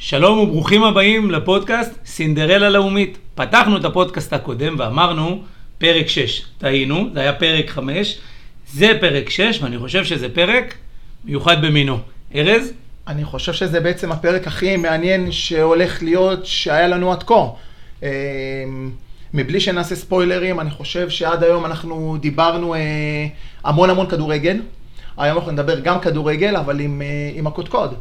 שלום וברוכים הבאים לפודקאסט סינדרלה לאומית. פתחנו את הפודקאסט הקודם ואמרנו פרק 6. טעינו, זה היה פרק 5, זה פרק 6 ואני חושב שזה פרק מיוחד במינו. ארז? אני חושב שזה בעצם הפרק הכי מעניין שהולך להיות, שהיה לנו עד כה. אה, מבלי שנעשה ספוילרים, אני חושב שעד היום אנחנו דיברנו אה, המון המון כדורגל. היום אנחנו נדבר גם כדורגל, אבל עם, אה, עם הקודקוד.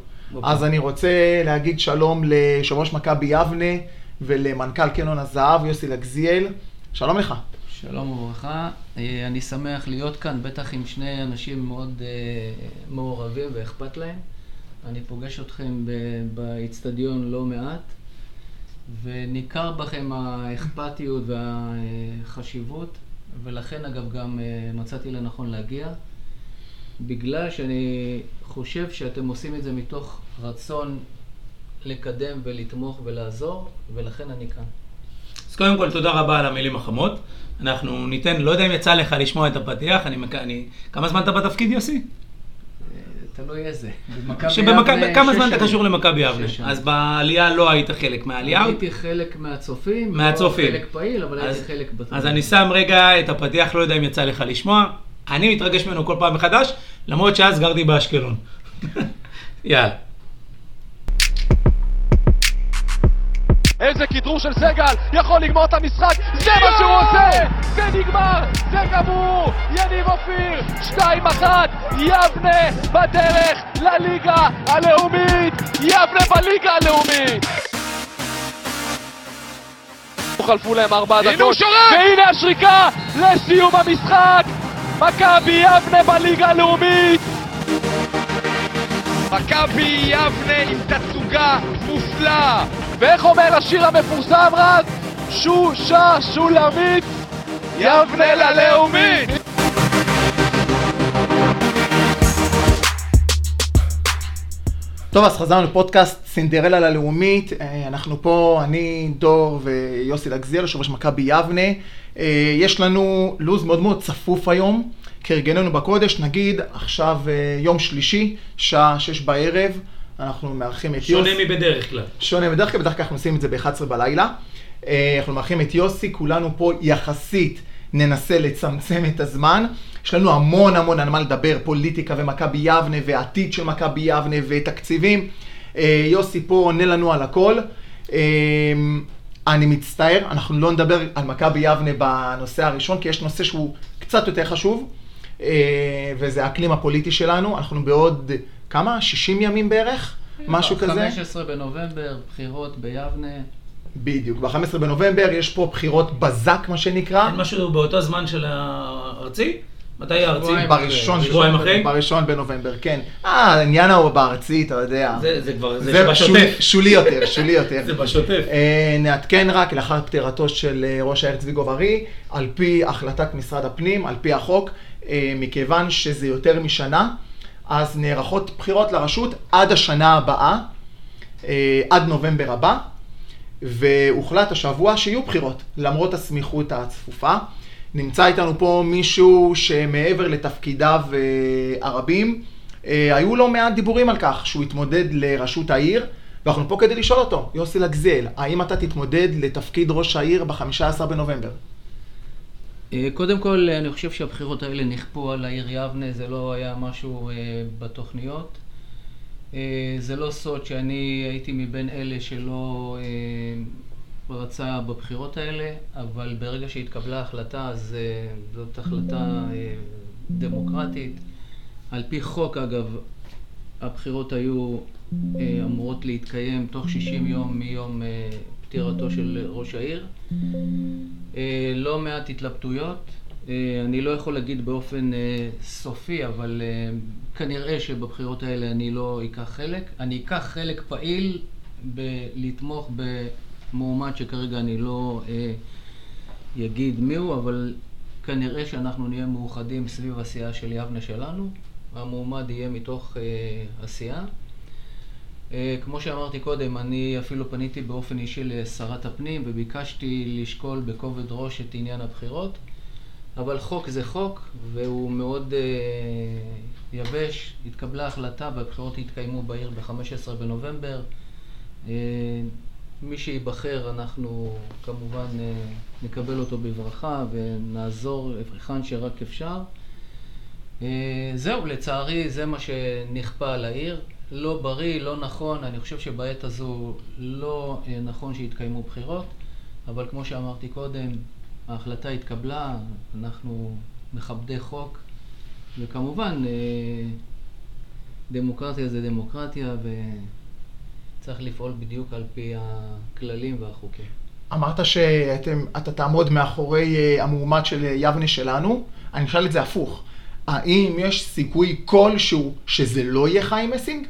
אז אני רוצה להגיד שלום ליושב ראש מכבי יבנה ולמנכ"ל קנון הזהב, יוסי לגזיאל. שלום לך. שלום וברכה. אני שמח להיות כאן, בטח עם שני אנשים מאוד מעורבים ואכפת להם. אני פוגש אתכם באיצטדיון לא מעט, וניכר בכם האכפתיות והחשיבות, ולכן אגב גם אה, מצאתי לנכון להגיע, בגלל שאני חושב שאתם עושים את זה מתוך רצון לקדם ולתמוך ולעזור, ולכן אני כאן. אז קודם כל, תודה רבה על המילים החמות. אנחנו ניתן, לא יודע אם יצא לך לשמוע את הפתיח, אני, אני, כמה זמן אתה בתפקיד, יוסי? תלוי איזה. שבמכבי, כמה זמן אתה קשור למכבי יבנה? אז בעלייה לא היית חלק מהעלייה? הייתי חלק מהצופים. לא מהצופים. לא חלק פעיל, אבל הייתי חלק בתחום. אז אני שם רגע את הפתיח, לא יודע אם יצא לך לשמוע. אני מתרגש ממנו כל פעם מחדש, למרות שאז גרתי באשקלון. יאללה. איזה כדרור של סגל, יכול לגמור את המשחק, זה מה שהוא עושה! זה נגמר, זה גמור! יניב אופיר, 2-1, יבנה בדרך לליגה הלאומית! יבנה בליגה הלאומית! חלפו להם ארבע דקות, והנה השריקה לסיום המשחק! מכבי יבנה בליגה הלאומית! מכבי יבנה עם תצוגה מופלאה! ואיך אומר השיר המפורסם רז? שושה שולמית יבנה ללאומית! טוב, אז חזרנו לפודקאסט סינדרלה ללאומית. אה, אנחנו פה, אני, דור ויוסי לגזיר, יושב ראש מכבי יבנה. אה, יש לנו לו"ז מאוד מאוד צפוף היום, כהרגלנו בקודש. נגיד, עכשיו אה, יום שלישי, שעה שש בערב. אנחנו מארחים את יוסי. שונה מבדרך כלל. שונה מבדרך כלל, בדרך כלל אנחנו עושים את זה ב-11 בלילה. אה, אנחנו מארחים את יוסי, כולנו פה יחסית ננסה לצמצם את הזמן. יש לנו המון המון על מה לדבר, פוליטיקה ומכבי יבנה ועתיד של מכבי יבנה ותקציבים. יוסי פה עונה לנו על הכל. אה, אני מצטער, אנחנו לא נדבר על מכבי יבנה בנושא הראשון, כי יש נושא שהוא קצת יותר חשוב, וזה האקלים הפוליטי שלנו. אנחנו בעוד... כמה? 60 ימים בערך? משהו כזה? 15 בנובמבר, בחירות ביבנה. בדיוק, ב-15 בנובמבר יש פה בחירות בזק, מה שנקרא. אין משהו באותו זמן של הארצי? מתי הארצי? בראשון, שבועיים אחרי? בראשון בנובמבר, כן. אה, העניין ההוא בארצי, אתה יודע. זה כבר, זה בשוטף. שולי יותר, שולי יותר. זה בשוטף. אה, נעדכן רק לאחר פטירתו של אה, ראש העיר צבי גוב-ארי, על פי החלטת משרד הפנים, על פי החוק, אה, מכיוון שזה יותר משנה. אז נערכות בחירות לרשות עד השנה הבאה, אה, עד נובמבר הבא, והוחלט השבוע שיהיו בחירות, למרות הסמיכות הצפופה. נמצא איתנו פה מישהו שמעבר לתפקידיו אה, הרבים, אה, היו לו מעט דיבורים על כך שהוא יתמודד לראשות העיר, ואנחנו פה כדי לשאול אותו, יוסי לגזל, האם אתה תתמודד לתפקיד ראש העיר ב-15 בנובמבר? אה, קודם כל, אני חושב שהבחירות האלה נכפו על העיר יבנה, זה לא היה משהו בתוכניות. זה לא סוד שאני הייתי מבין אלה שלא רצה בבחירות האלה, אבל ברגע שהתקבלה החלטה, אז זאת החלטה דמוקרטית. על פי חוק, אגב, הבחירות היו אמורות להתקיים תוך 60 יום מיום פטירתו של ראש העיר. אה, לא מעט התלבטויות. אה, אני לא יכול להגיד באופן אה, סופי, אבל כנראה שבבחירות האלה אני לא אקח חלק. אני אקח חלק פעיל בלתמוך במועמד שכרגע אני לא אגיד מיהו, אבל כנראה שאנחנו נהיה מאוחדים סביב הסיעה של יבנה שלנו. המועמד יהיה מתוך הסיעה. אה, כמו שאמרתי קודם, אני אפילו פניתי באופן אישי לשרת הפנים וביקשתי לשקול בכובד ראש את עניין הבחירות, אבל חוק זה חוק והוא מאוד uh, יבש. התקבלה החלטה והבחירות יתקיימו בעיר ב-15 בנובמבר. אה, מי שייבחר, אנחנו כמובן אה, נקבל אותו בברכה ונעזור היכן שרק אפשר. אה, זהו, לצערי זה מה שנכפה על העיר. לא בריא, לא נכון, אני חושב שבעת הזו לא נכון שיתקיימו בחירות, אבל כמו שאמרתי קודם, ההחלטה התקבלה, אנחנו מכבדי חוק, וכמובן דמוקרטיה זה דמוקרטיה, וצריך לפעול בדיוק על פי הכללים והחוקים. אמרת שאתה תעמוד מאחורי אה, המועמד של יבנה שלנו, אני אשאל את זה הפוך. האם יש סיכוי כלשהו שזה לא יהיה חיים מסינג?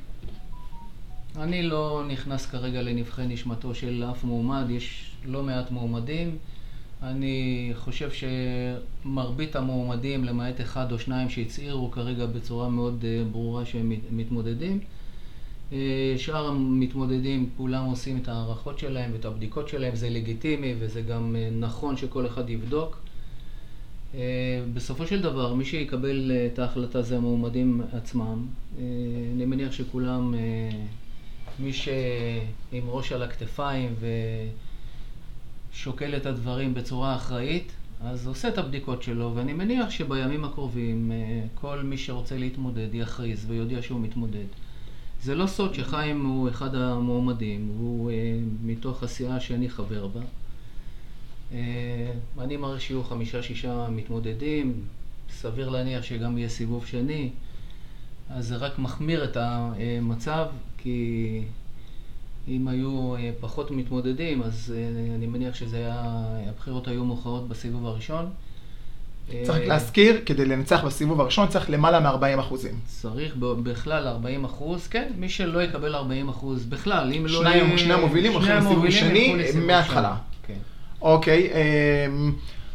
אני לא נכנס כרגע לנבחי נשמתו של אף מועמד, יש לא מעט מועמדים. אני חושב שמרבית המועמדים, למעט אחד או שניים שהצהירו כרגע בצורה מאוד אה, ברורה שהם מתמודדים, אה, שאר המתמודדים כולם עושים את ההערכות שלהם ואת הבדיקות שלהם, זה לגיטימי וזה גם אה, נכון שכל אחד יבדוק. בסופו של דבר, מי שיקבל את ההחלטה זה המועמדים עצמם. אני מניח שכולם, מי שעם ראש על הכתפיים ו... שוקל את הדברים בצורה אחראית, אז עושה את הבדיקות שלו, ואני מניח שבימים הקרובים אה, כל מי שרוצה להתמודד יכריז ויודיע שהוא מתמודד. זה לא סוד שחיים הוא אחד המועמדים, הוא אה, מתוך הסיעה שאני חבר בה. אה, אני מעריך שיהיו חמישה-שישה מתמודדים, סביר להניח שגם יהיה סיבוב שני, אז זה רק מחמיר את המצב, כי אם היו אה, פחות מתמודדים, אז אני מניח שהבחירות היו מאוחרות בסיבוב הראשון. צריך אה, להזכיר, כדי לנצח בסיבוב הראשון צריך למעלה מ-40 אחוזים. צריך בכלל 40 אחוז, כן, מי שלא יקבל 40 אחוז בכלל, אם לא... שני המובילים הולכים לסיבוב שני מההתחלה. כן. אוקיי.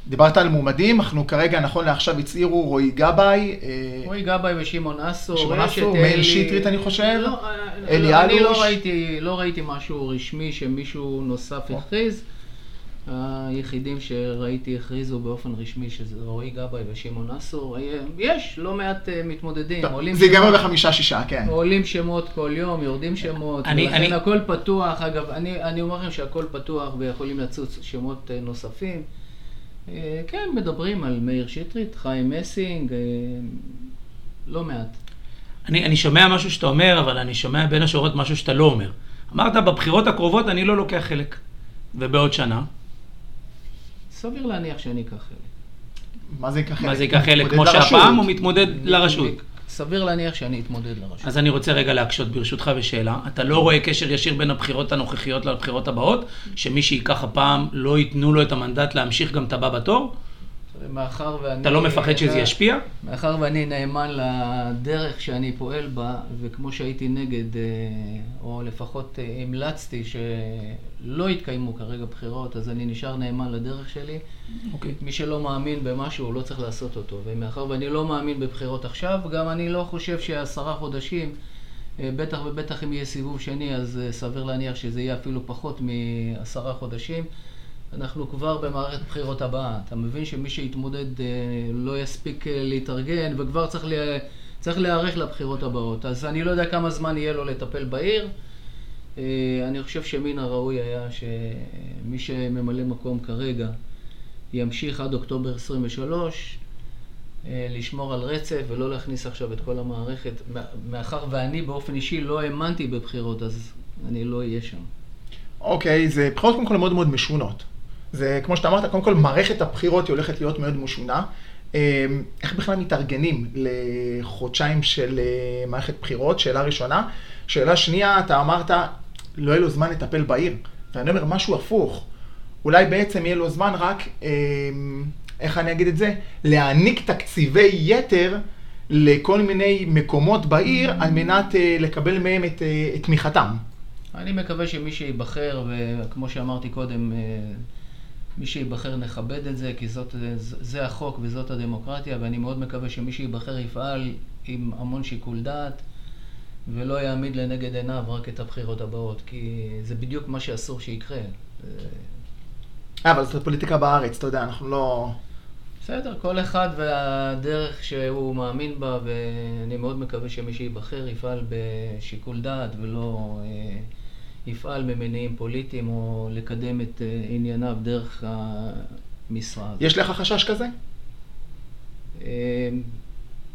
דיברת על מועמדים, אנחנו כרגע, נכון לעכשיו, הצהירו רועי גבאי. אה, רועי גבאי ושמעון אסו. שמעון אסו, מאיר שטרית אני חושב, לא, אה, אלי אלוש. אני לא ראיתי, לא ראיתי משהו רשמי שמישהו נוסף הכריז. היחידים שראיתי הכריזו באופן רשמי שזה רועי גבאי ושמעון אסו. יש לא מעט אה, מתמודדים. זה ייגמר בחמישה-שישה, כן. עולים שמות כל יום, יורדים שמות, אני, ולכן אני... הכל פתוח. אגב, אני, אני אומר לכם שהכל פתוח ויכולים לצוץ שמות נוספים. אה, כן, מדברים על מאיר שטרית, חיים מסינג, אה, לא מעט. אני, אני שומע משהו שאתה אומר, אבל אני שומע בין השורות משהו שאתה לא אומר. אמרת, בבחירות הקרובות אני לא לוקח חלק. ובעוד שנה? סביר להניח שאני אקח חלק. מה זה ייקח חלק? מה זה ייקח חלק? כמו שהפעם הוא מתמודד לרשות? סביר להניח שאני אתמודד לראשות. אז אני רוצה רגע להקשות ברשותך בשאלה. אתה לא רואה קשר ישיר בין הבחירות הנוכחיות לבחירות הבאות? שמי שייקח הפעם לא ייתנו לו את המנדט להמשיך גם את הבא בתור? מאחר ואני... אתה לא מפחד שזה ישפיע? מאחר ואני נאמן לדרך שאני פועל בה, וכמו שהייתי נגד, אה, או לפחות אה, המלצתי שלא יתקיימו כרגע בחירות, אז אני נשאר נאמן לדרך שלי. אוקיי. מי שלא מאמין במשהו, לא צריך לעשות אותו. ומאחר ואני לא מאמין בבחירות עכשיו, גם אני לא חושב שעשרה חודשים, אה, בטח ובטח אם יהיה סיבוב שני, אז סביר להניח שזה יהיה אפילו פחות מעשרה חודשים. אנחנו כבר במערכת בחירות הבאה. אתה מבין שמי שיתמודד אה, לא יספיק אה, להתארגן וכבר צריך, לה, צריך להיערך לבחירות הבאות. אז אני לא יודע כמה זמן יהיה לו לטפל בעיר. אה, אני חושב שמן הראוי היה שמי שממלא מקום כרגע ימשיך עד אוקטובר 23, לשמור על רצף ולא להכניס עכשיו את כל המערכת. מאחר ואני באופן אישי לא האמנתי בבחירות, אז אני לא אהיה שם. אוקיי, זה בחירות קודם כל מאוד מאוד משונות. זה, כמו שאתה אמרת, קודם כל מערכת הבחירות היא הולכת להיות מאוד משונה. אמ, איך בכלל מתארגנים לחודשיים של אה, מערכת בחירות? שאלה ראשונה. שאלה שנייה, אתה אמרת, לא יהיה לו זמן לטפל בעיר. ואני אומר, משהו הפוך. אולי בעצם יהיה לו זמן רק, אמ, איך אני אגיד את זה? להעניק תקציבי יתר לכל מיני מקומות בעיר על מנת אה, לקבל מהם את, אה, את תמיכתם. אני מקווה שמי שייבחר, וכמו שאמרתי קודם, מי שייבחר נכבד את זה, כי זאת, זה, זה החוק וזאת הדמוקרטיה, ואני מאוד מקווה שמי שייבחר יפעל עם המון שיקול דעת, ולא יעמיד לנגד עיניו רק את הבחירות הבאות, כי זה בדיוק מה שאסור שיקרה. אה, אבל זאת פוליטיקה בארץ, אתה יודע, אנחנו לא... בסדר, כל אחד והדרך שהוא מאמין בה, ואני מאוד מקווה שמי שייבחר יפעל בשיקול דעת ולא... אה, יפעל ממניעים פוליטיים או לקדם את אה, ענייניו דרך המשרד. יש לך חשש כזה? אה,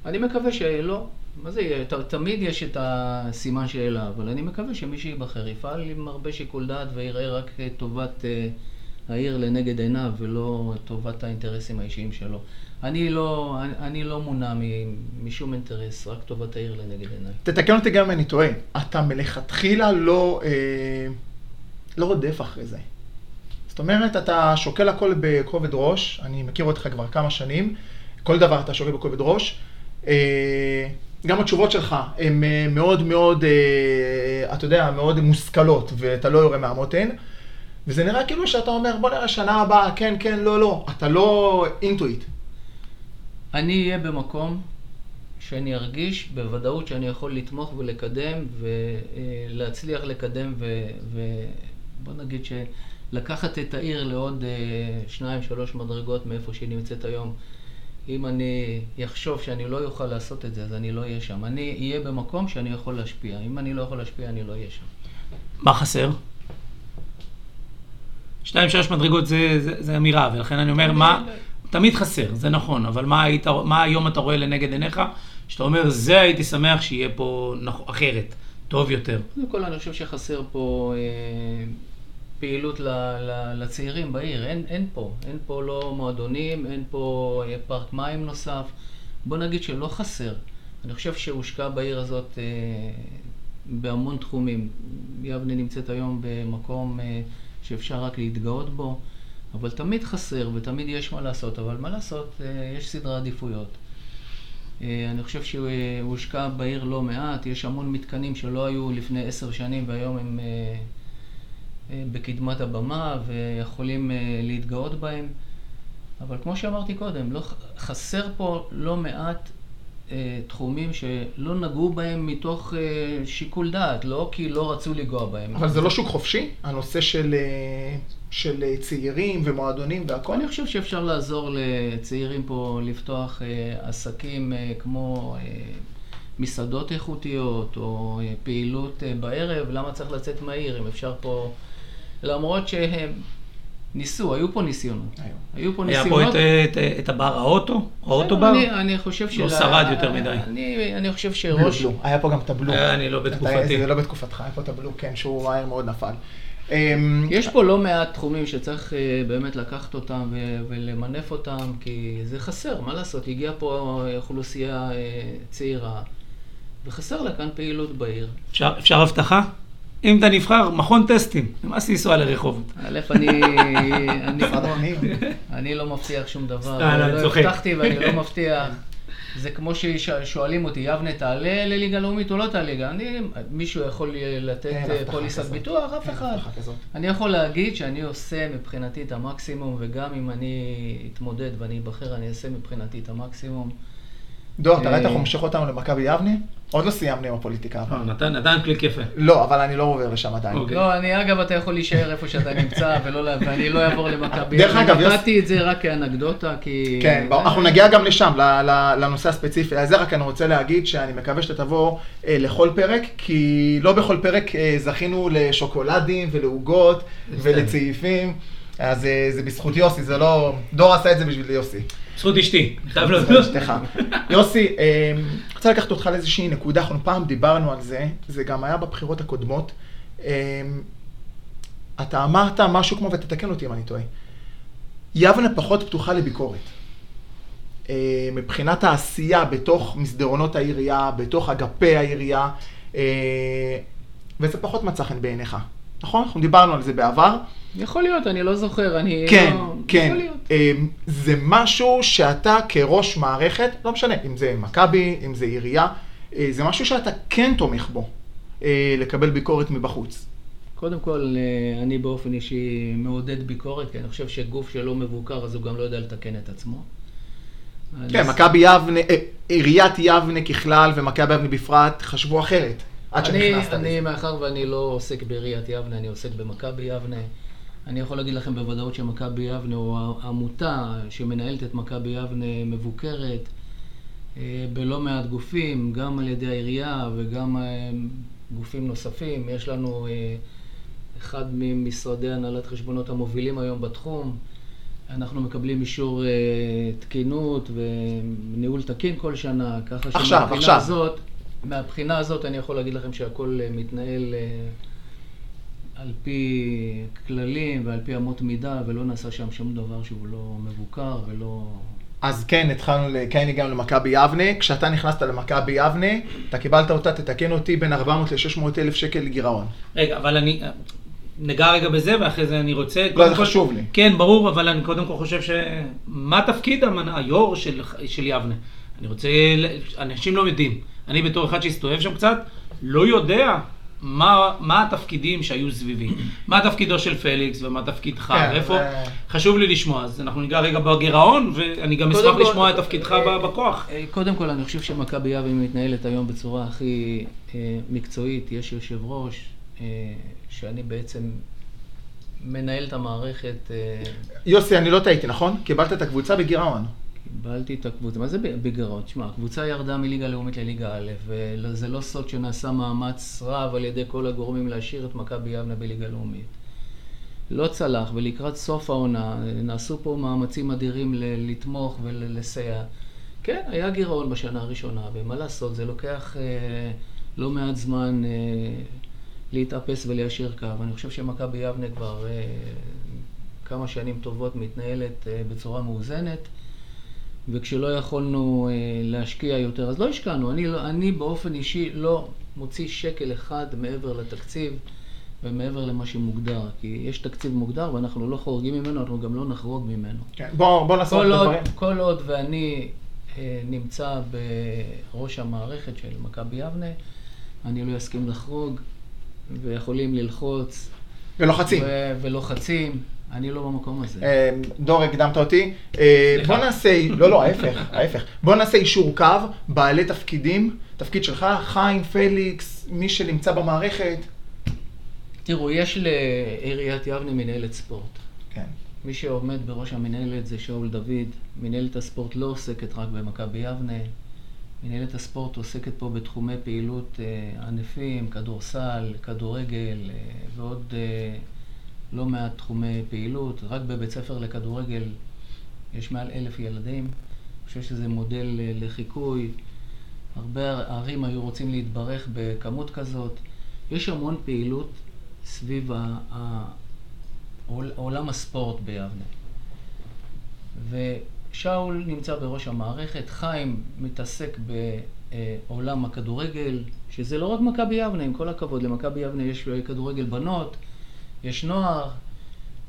אני מקווה שלא. מה זה יהיה? תמיד יש את הסימן שאלה, אבל אני מקווה שמי שייבחר יפעל עם הרבה שיקול דעת ויראה רק טובת אה, העיר לנגד עיניו ולא טובת האינטרסים האישיים שלו. אני לא, אני, אני לא מונע משום אינטרס, רק טובת העיר לנגד עיניי. תתקן אותי גם אם אני טועה. אתה מלכתחילה לא, אה, לא רודף אחרי זה. זאת אומרת, אתה שוקל הכל בכובד ראש, אני מכיר אותך כבר כמה שנים, כל דבר אתה שוקל בכובד ראש. אה, גם התשובות שלך הן אה, מאוד מאוד, אה, אתה יודע, מאוד מושכלות, ואתה לא יורה מהמותן. וזה נראה כאילו שאתה אומר, בוא נראה שנה הבאה, כן, כן, לא, לא. אתה לא אינטואיט. אני אהיה במקום שאני ארגיש בוודאות שאני יכול לתמוך ולקדם ולהצליח לקדם ובוא נגיד שלקחת את העיר לעוד אה, שניים, שלוש מדרגות מאיפה שהיא נמצאת היום. אם אני אחשוב שאני לא אוכל לעשות את זה, אז אני לא אהיה שם. אני אהיה במקום שאני יכול להשפיע. אם אני לא יכול להשפיע, אני לא אהיה שם. מה חסר? שתיים, שלוש מדרגות זה, זה, זה אמירה, ולכן אני אומר, מה, תמיד חסר, זה נכון, אבל מה, היית, מה היום אתה רואה לנגד עיניך, שאתה אומר, זה הייתי שמח שיהיה פה נכ- אחרת, טוב יותר. קודם כל, אני חושב שחסר פה אה, פעילות ל, ל, לצעירים בעיר. אין, אין פה. אין פה לא מועדונים, אין פה אה, פארק מים נוסף. בוא נגיד שלא חסר. אני חושב שהושקע בעיר הזאת אה, בהמון תחומים. יבנה נמצאת היום במקום אה, שאפשר רק להתגאות בו, אבל תמיד חסר ותמיד יש מה לעשות. אבל מה לעשות, אה, יש סדרי עדיפויות. אה, אני חושב שהושקע בעיר לא מעט, יש המון מתקנים שלא היו לפני עשר שנים והיום הם אה, בקדמת הבמה ויכולים להתגאות בהם. אבל כמו שאמרתי קודם, לא, חסר פה לא מעט תחומים שלא נגעו בהם מתוך אה, שיקול דעת, לא כי לא רצו לנגוע בהם. אבל זה לא שוק חופשי? הנושא של, אה, של אה, צעירים ומועדונים והכל? אני חושב שאפשר לעזור לצעירים פה לפתוח אה, עסקים אה, כמו אה, מסעדות איכותיות או אה, פעילות אה, בערב, למה צריך לצאת מהעיר אם אפשר פה... למרות שהם ניסו, היו פה ניסיונות. היו. היו פה היה ניסיונות. פה את, את, את הבר האוטו, האוטו בר? אני, אני חושב לא של- שרד יותר מדי. אני, אני חושב בלו, שראש... בלו. היה פה גם את הבלו. אה, אני לא בתקופתי. זה לא בתקופתך, היה פה את הבלו, כן, שהוא מהר מאוד נפל. אמ, יש פה לא מעט תחומים שצריך אה, באמת לקחת אותם ו- ולמנף אותם, כי זה חסר, מה לעשות? הגיעה פה אוכלוסייה אה, צעירה, וחסר לה כאן פעילות בעיר. אפשר, אפשר הבטחה? אם אתה נבחר, מכון טסטים, נמאס לנסוע לרחובות. א', אני, אני, לא מבטיח שום דבר, אה, לא, אני לא. הבטחתי ואני לא מבטיח. זה כמו ששואלים אותי, יבנה תעלה לליגה לאומית או לא תעלה ליגה? אני, מישהו יכול לתת פוליסת. ביטוח? אף אחד. אני יכול להגיד שאני עושה מבחינתי את המקסימום, וגם אם אני אתמודד ואני אבחר, אני אעשה מבחינתי את המקסימום. דור, אתה ראית איך אה. הוא מושך אותנו למכבי יבנה? עוד לא סיימנו עם הפוליטיקה. אה, נתן, נתן קליק יפה. לא, אבל אני לא עובר לשם עדיין. אוקיי. לא, אני, אגב, אתה יכול להישאר איפה שאתה נמצא, ואני לא אעבור למכבי. דרך אגב, יוס- נתתי את זה רק כאנקדוטה, כי... כן, אנחנו נגיע גם לשם, ל- ל- לנושא הספציפי הזה, רק אני רוצה להגיד שאני מקווה שאתה תבוא אה, לכל פרק, כי לא בכל פרק אה, זכינו לשוקולדים ולעוגות ולצעיפים, אז זה בזכות יוסי, זה לא... דור עשה את זה בשביל יוסי. זכות אשתי, חייב להודות. אשתך. יוסי, אה, אני רוצה לקחת אותך לאיזושהי נקודה, אנחנו פעם דיברנו על זה, זה גם היה בבחירות הקודמות. אה, אתה אמרת משהו כמו, ותתקן אותי אם אני טועה, יבנה פחות פתוחה לביקורת. אה, מבחינת העשייה בתוך מסדרונות העירייה, בתוך אגפי העירייה, וזה פחות מצא חן בעיניך. נכון? אנחנו דיברנו על זה בעבר. יכול להיות, אני לא זוכר, אני... כן, לא... כן. להיות. אמ, זה משהו שאתה כראש מערכת, לא משנה, אם זה מכבי, אם זה עירייה, אה, זה משהו שאתה כן תומך בו, אה, לקבל ביקורת מבחוץ. קודם כל, אה, אני באופן אישי מעודד ביקורת, כי אני חושב שגוף שלא מבוקר, אז הוא גם לא יודע לתקן את עצמו. כן, אני- מכבי יבנה, עיריית יבנה ככלל ומכבי יבנה בפרט חשבו אחרת, עד אני, שנכנסת אני, לזה. מאחר ואני לא עוסק בעיריית יבנה, אני עוסק במכבי יבנה. אני יכול להגיד לכם בוודאות שמכבי יבנה, או העמותה שמנהלת את מכבי יבנה, מבוקרת אה, בלא מעט גופים, גם על ידי העירייה וגם אה, גופים נוספים. יש לנו אה, אחד ממשרדי הנהלת חשבונות המובילים היום בתחום. אנחנו מקבלים אישור אה, תקינות וניהול תקין כל שנה, ככה עכשיו, שמהבחינה עכשיו. הזאת, מהבחינה הזאת אני יכול להגיד לכם שהכל אה, מתנהל אה, על פי כללים ועל פי אמות מידה, ולא נעשה שם שום דבר שהוא לא מבוקר ולא... אז כן, התחלנו, כן הגענו למכבי יבנה. כשאתה נכנסת למכבי יבנה, אתה קיבלת אותה, תתקן אותי, בין 400 ל-600 אלף שקל גירעון. רגע, אבל אני... ניגע רגע בזה, ואחרי זה אני רוצה... לא, זה כל- חשוב לי. כן, ברור, אבל אני קודם כל חושב ש... מה תפקיד המנ- היו"ר של, של יבנה? אני רוצה... אנשים לא יודעים. אני בתור אחד שהסתובב שם קצת, לא יודע מה, מה התפקידים שהיו סביבי. מה תפקידו של פליקס ומה תפקידך, כן, איפה... זה- חשוב לי לשמוע, אז אנחנו ניגע רגע בגירעון, ואני גם אשמח כל, לשמוע את תפקידך אה, ב- בכוח. אה, קודם כל, אני חושב שמכבי יבנה מתנהלת היום בצורה הכי אה, מקצועית. יש יושב ראש, אה, שאני בעצם מנהל את המערכת, אה, יוסי, אני לא טעיתי, נכון? קיבלת את הקבוצה בגירעון. קיבלתי את הקבוצה. מה זה בגרעון? תשמע, הקבוצה ירדה מליגה לאומית לליגה א', וזה לא סוד שנעשה מאמץ רב על ידי כל הגורמים להשאיר את מכבי יבנה בליגה לאומית. לא צלח, ולקראת סוף העונה נעשו פה מאמצים אדירים ל- לתמוך ולסייע. כן, היה גירעון בשנה הראשונה, ומה לעשות, זה לוקח אה, לא מעט זמן אה, להתאפס וליישר קו. אני חושב שמכבי יבנה כבר אה, כמה שנים טובות מתנהלת אה, בצורה מאוזנת. וכשלא יכולנו אה, להשקיע יותר, אז לא השקענו. אני, לא- אני באופן אישי לא מוציא שקל אחד מעבר לתקציב ומעבר למה שמוגדר. כי יש תקציב מוגדר ואנחנו לא חורגים ממנו, אנחנו גם לא נחרוג ממנו. כן. בוא, בוא נעשה את עוד, הדברים. כל עוד ואני אה, נמצא בראש המערכת של מכבי יבנה, אני לא אסכים לחרוג, ויכולים ללחוץ, ולוחצים. ולוחצים. אני לא במקום הזה. אה, דור, הקדמת אותי. אה. בוא נעשה, לא, לא, ההפך, ההפך. בוא נעשה אישור קו, בעלי תפקידים, תפקיד שלך, חיים, פליקס, מי שנמצא במערכת. תראו, יש לעיריית יבנה מנהלת ספורט. כן. מי שעומד בראש המנהלת זה שאול דוד. מנהלת הספורט לא עוסקת רק במכבי יבנה. מנהלת הספורט עוסקת פה בתחומי פעילות אה, ענפים, כדורסל, כדורגל ועוד לא מעט תחומי פעילות. רק בבית ספר לכדורגל יש מעל אלף ילדים. אני חושב שזה מודל אה, לחיקוי. הרבה ערים היו רוצים להתברך בכמות כזאת. יש המון פעילות סביב עולם הספורט ביבנה. ושאול נמצא בראש המערכת, חיים מתעסק בעולם הכדורגל, שזה לא רק מכבי יבנה, עם כל הכבוד, למכבי יבנה יש כדורגל בנות, יש נוער,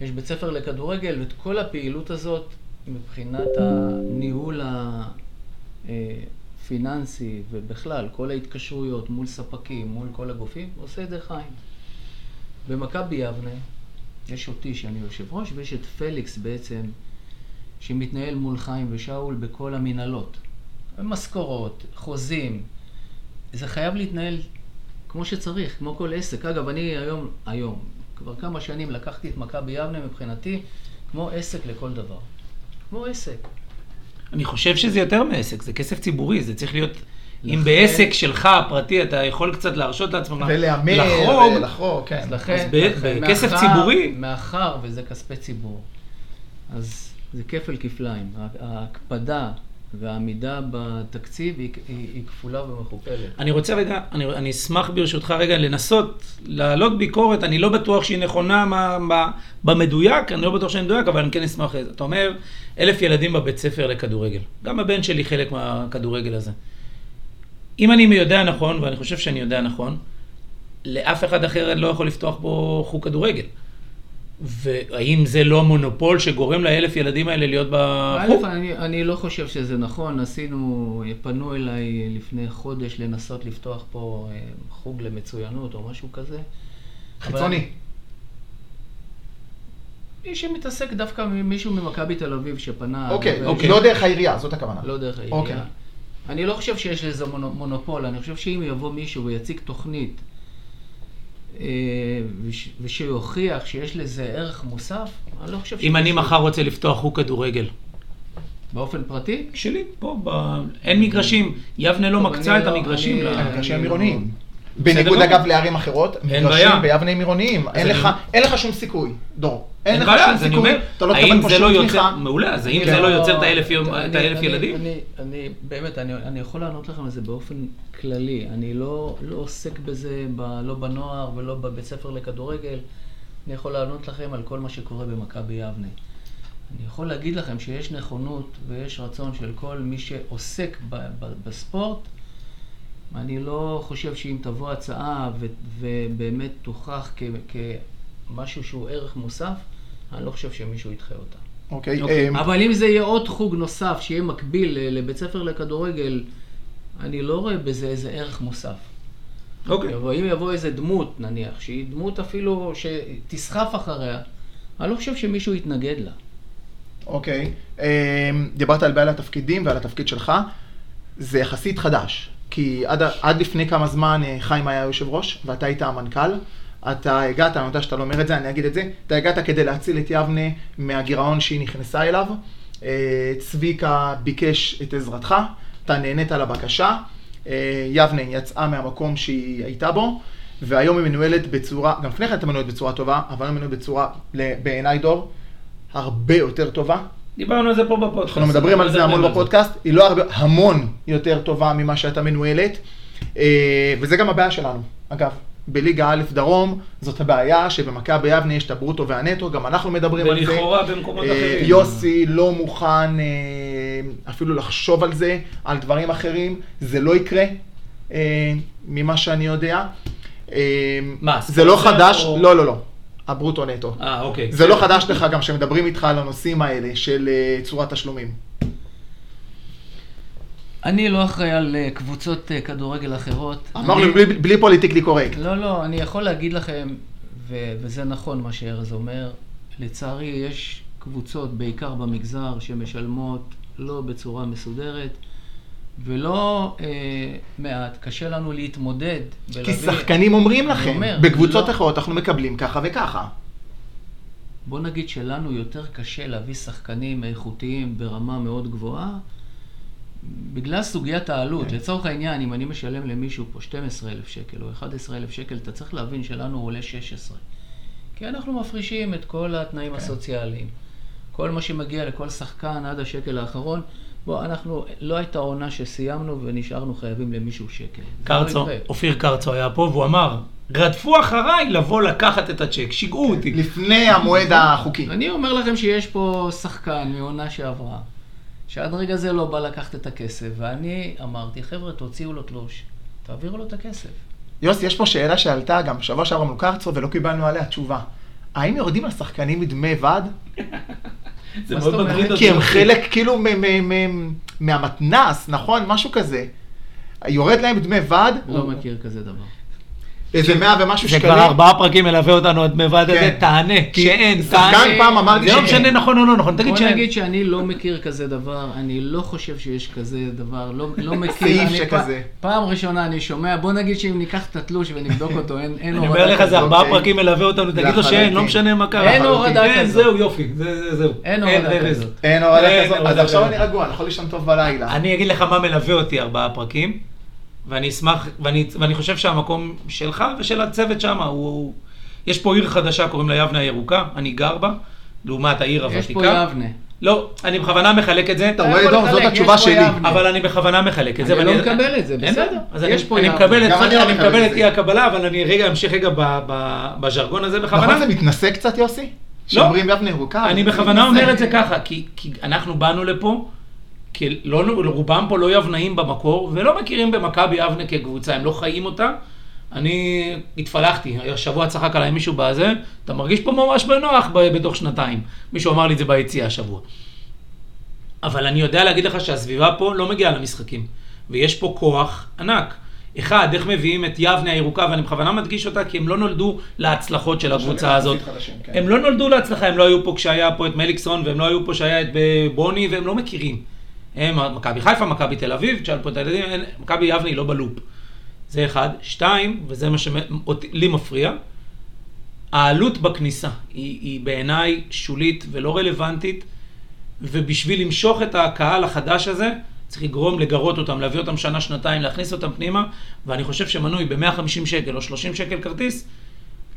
יש בית ספר לכדורגל, ואת כל הפעילות הזאת, מבחינת הניהול הפיננסי ובכלל, כל ההתקשרויות מול ספקים, מול כל הגופים, עושה את זה חיים. במכבי יבנה יש אותי שאני יושב ראש, ויש את פליקס בעצם, שמתנהל מול חיים ושאול בכל המנהלות. משכורות, חוזים. זה חייב להתנהל כמו שצריך, כמו כל עסק. אגב, אני היום, היום, כבר כמה שנים לקחתי את מכבי יבנה מבחינתי כמו עסק לכל דבר. כמו עסק. אני חושב שזה יותר מעסק, זה כסף ציבורי, זה צריך להיות... אם לכן- בעסק שלך הפרטי אתה יכול קצת להרשות לעצמך ולהמר, לחרוג, ולחרוג, כן. אז לכן, אז לכן, בכסף מאחר- ציבורי- מאחר וזה כספי ציבור, אז זה כפל כפליים. ההקפדה והעמידה בתקציב היא, היא, היא כפולה ומכופלת. אני רוצה רגע, אני, אני אשמח ברשותך רגע לנסות להעלות ביקורת, אני לא בטוח שהיא נכונה מה, מה, במדויק, אני לא בטוח שאני מדויק, אבל אני כן אשמח לזה. אתה אומר, אלף ילדים בבית ספר לכדורגל. גם הבן שלי חלק מהכדורגל הזה. אם אני יודע נכון, ואני חושב שאני יודע נכון, לאף אחד אחר לא יכול לפתוח פה חוג כדורגל. והאם זה לא מונופול שגורם לאלף ילדים האלה להיות בחוג? א', אני, אני לא חושב שזה נכון, עשינו, פנו אליי לפני חודש לנסות לפתוח פה אה, חוג למצוינות או משהו כזה. חיצוני. מי שמתעסק דווקא מישהו ממכבי תל אביב שפנה... אוקיי, ו- אוקיי. לא דרך העירייה, זאת הכוונה. לא דרך העירייה. אוקיי. אני לא חושב שיש לזה מונו- מונופול, אני חושב שאם יבוא מישהו ויציג תוכנית ושיוכיח שיש לזה ערך מוסף, אני לא חושב אם אני מחר רוצה לפתוח חוג כדורגל, באופן פרטי? שלי, פה, ב... אין מגרשים, יבנה לא מקצה את לא- המגרשים. המגרשים עירוניים. בניגוד. אגב לערים אחרות, מגרשים. ביבנה עירוניים, אין אני- לך- אין לך שום סיכוי, דור. אין לך שום סיכוי, אתה לא תקבל פה זה לא שום יוצר, תמיכה. מעולה, אז האם כן. זה לא יוצר את האלף ילדים? אני, באמת, אני, אני יכול לענות לכם על זה באופן כללי. אני לא, לא עוסק בזה, לא בנוער ולא בבית ספר לכדורגל. אני יכול לענות לכם על כל מה שקורה במכבי יבנה. אני יכול להגיד לכם שיש נכונות ויש רצון של כל מי שעוסק ב, ב, בספורט. אני לא חושב שאם תבוא הצעה ו, ובאמת תוכח כ, כמשהו שהוא ערך מוסף, אני לא חושב שמישהו ידחה אותה. אוקיי, אוקיי, אמ, אבל אם זה יהיה עוד חוג נוסף, שיהיה מקביל ל- לבית ספר לכדורגל, אני לא רואה בזה איזה ערך מוסף. אוקיי. יבוא, אם יבוא איזה דמות, נניח, שהיא דמות אפילו שתסחף אחריה, אני לא חושב שמישהו יתנגד לה. אוקיי, אמ, דיברת על בעל התפקידים ועל התפקיד שלך, זה יחסית חדש, כי עד, עד לפני כמה זמן אה, חיים היה יושב ראש, ואתה היית המנכ"ל. אתה הגעת, אני יודע שאתה לא אומר את זה, אני אגיד את זה, אתה הגעת כדי להציל את יבנה מהגירעון שהיא נכנסה אליו. אה, צביקה ביקש את עזרתך, אתה נהנית לבקשה. אה, יבנה יצאה מהמקום שהיא הייתה בו, והיום היא מנוהלת בצורה, גם לפני כן הייתה מנוהלת בצורה טובה, אבל היום היא מנוהלת בצורה, בעיניי דור, הרבה יותר טובה. דיברנו על זה פה בפודקאסט. אנחנו מדברים על זה המון בפודקאסט, היא לא הרבה, המון יותר טובה ממה שהייתה מנוהלת, אה, וזה גם הבעיה שלנו. אגב, בליגה א' דרום, זאת הבעיה שבמכבי יבנה יש את הברוטו והנטו, גם אנחנו מדברים על זה. ולכאורה במקומות אה, אחרים. יוסי לא מוכן אה, אפילו לחשוב על זה, על דברים אחרים, זה לא יקרה, אה, ממה שאני יודע. מה, זה לא חדש, או- לא, לא, לא, הברוטו נטו. אה, אוקיי. זה לא חדש לך גם שמדברים איתך על הנושאים האלה של צורת תשלומים. אני לא אחראי על אה, קבוצות אה, כדורגל אחרות. אמרנו אני- בלי, בלי פוליטיקלי קורקט. לא, לא, אני יכול להגיד לכם, ו- וזה נכון מה שארז אומר, לצערי יש קבוצות, בעיקר במגזר, שמשלמות לא בצורה מסודרת, ולא אה, מעט, קשה לנו להתמודד. כי ולהביא- שחקנים אומרים לכם, אומר, בקבוצות לא- אחרות אנחנו מקבלים ככה וככה. בוא נגיד שלנו יותר קשה להביא שחקנים איכותיים ברמה מאוד גבוהה, בגלל סוגיית העלות. לצורך העניין, אם אני משלם למישהו פה 12,000 שקל או 11,000 שקל, אתה צריך להבין שלנו הוא עולה 16. כי אנחנו מפרישים את כל התנאים הסוציאליים. כל מה שמגיע לכל שחקן עד השקל האחרון, בוא, אנחנו, לא הייתה עונה שסיימנו ונשארנו חייבים למישהו שקל. לא קרצו, יקרה. אופיר קרצו היה פה והוא אמר, רדפו אחריי לבוא לקחת את הצ'ק, שיגעו אותי. לפני המועד החוקי. אני אומר לכם שיש פה שחקן מעונה שעברה, שעד רגע זה לא בא לקחת את הכסף, ואני אמרתי, חבר'ה, תוציאו לו תלוש, תעבירו לו את הכסף. יוסי, יש פה שאלה שעלתה גם בשבוע שעבר מול קרצו ולא קיבלנו עליה תשובה. האם יורדים לשחקנים מדמי ועד? זה מאוד? מטריד אותי. כי הם חלק כאילו מהמתנ"ס, נכון? משהו כזה. יורד להם דמי ועד? לא מכיר כזה דבר. איזה מאה ומשהו זה שקלים? כבר ארבעה פרקים מלווה אותנו עד מלבד הזה, כן. תענה, שאין, תענה. פעם אמר לי זה לא. משנה נכון או לא נכון, תגיד בוא שאין. נגיד שאני לא מכיר כזה דבר, אני לא חושב שיש כזה דבר, לא, לא מכיר. סעיף אני שכזה. פעם ראשונה אני שומע, בוא נגיד שאם ניקח את התלוש ונבדוק אותו, אין, אין אני הורדה אומר לך, כזאת. זה ארבעה. פרקים מלווה אותנו, תגיד לו שאין, לא. משנה מה קרה. אין הורדה אין, כזאת. זהו, יופי, זה- זה- זהו. אין הורדה. כזאת. אין הורדה כזאת, אז הורדה עכשיו כזאת. אני רגוע, אני יכול לישון טוב בלילה. אני אגיד לך מה מלווה אותי ארבעה פרקים, ואני אשמח, ואני, ואני חושב שהמקום שלך ושל הצוות שם הוא... יש פה עיר חדשה, קוראים לה יבנה הירוקה, אני גר בה, לעומת העיר יש הוותיקה. פה יבנה. לא, אני בכוונה מחלק את זה, אתה רואה, דור, זאת לחלק, יש התשובה שלי. אבל אני בכוונה מחלק את זה. אני לא מקבל את זה, בסדר. אז יש אני- פה אני יבנה. מקבל את לא. אי הקבלה, אבל אני רגע אמשיך רגע בז'רגון הזה בכוונה. נכון זה מתנשא קצת, יוסי? שאומרים יבנה ירוקה? אני בכוונה. אומר את זה ככה, כי אנחנו באנו לפה, כי לא, רובם פה לא יבנאים במקור, ולא מכירים במכבי יבנה כקבוצה, הם לא חיים אותה. אני התפלחתי, השבוע צחק עליי מישהו בזה, אתה מרגיש פה ממש בנוח בתוך שנתיים. מישהו אמר לי את זה ביציאה השבוע. אבל אני יודע להגיד לך שהסביבה פה לא מגיעה למשחקים, ויש פה כוח ענק. אחד, איך מביאים את יבנה הירוקה, ואני בכוונה מדגיש אותה, כי הם לא נולדו להצלחות של הקבוצה הזאת. חדשים, כן. הם לא נולדו להצלחה, הם לא היו פה כשהיה פה את מליקסון, והם לא היו פה כשהיה את בוני, והם לא מכירים. הם מכבי חיפה, מכבי תל אביב, תשאל פה את הילדים, מכבי יבנה היא לא בלופ. זה אחד. שתיים, וזה מה שלי מפריע, העלות בכניסה היא, היא בעיניי שולית ולא רלוונטית, ובשביל למשוך את הקהל החדש הזה, צריך לגרום לגרות אותם, להביא אותם שנה, שנתיים, להכניס אותם פנימה, ואני חושב שמנוי ב-150 שקל או 30 שקל כרטיס,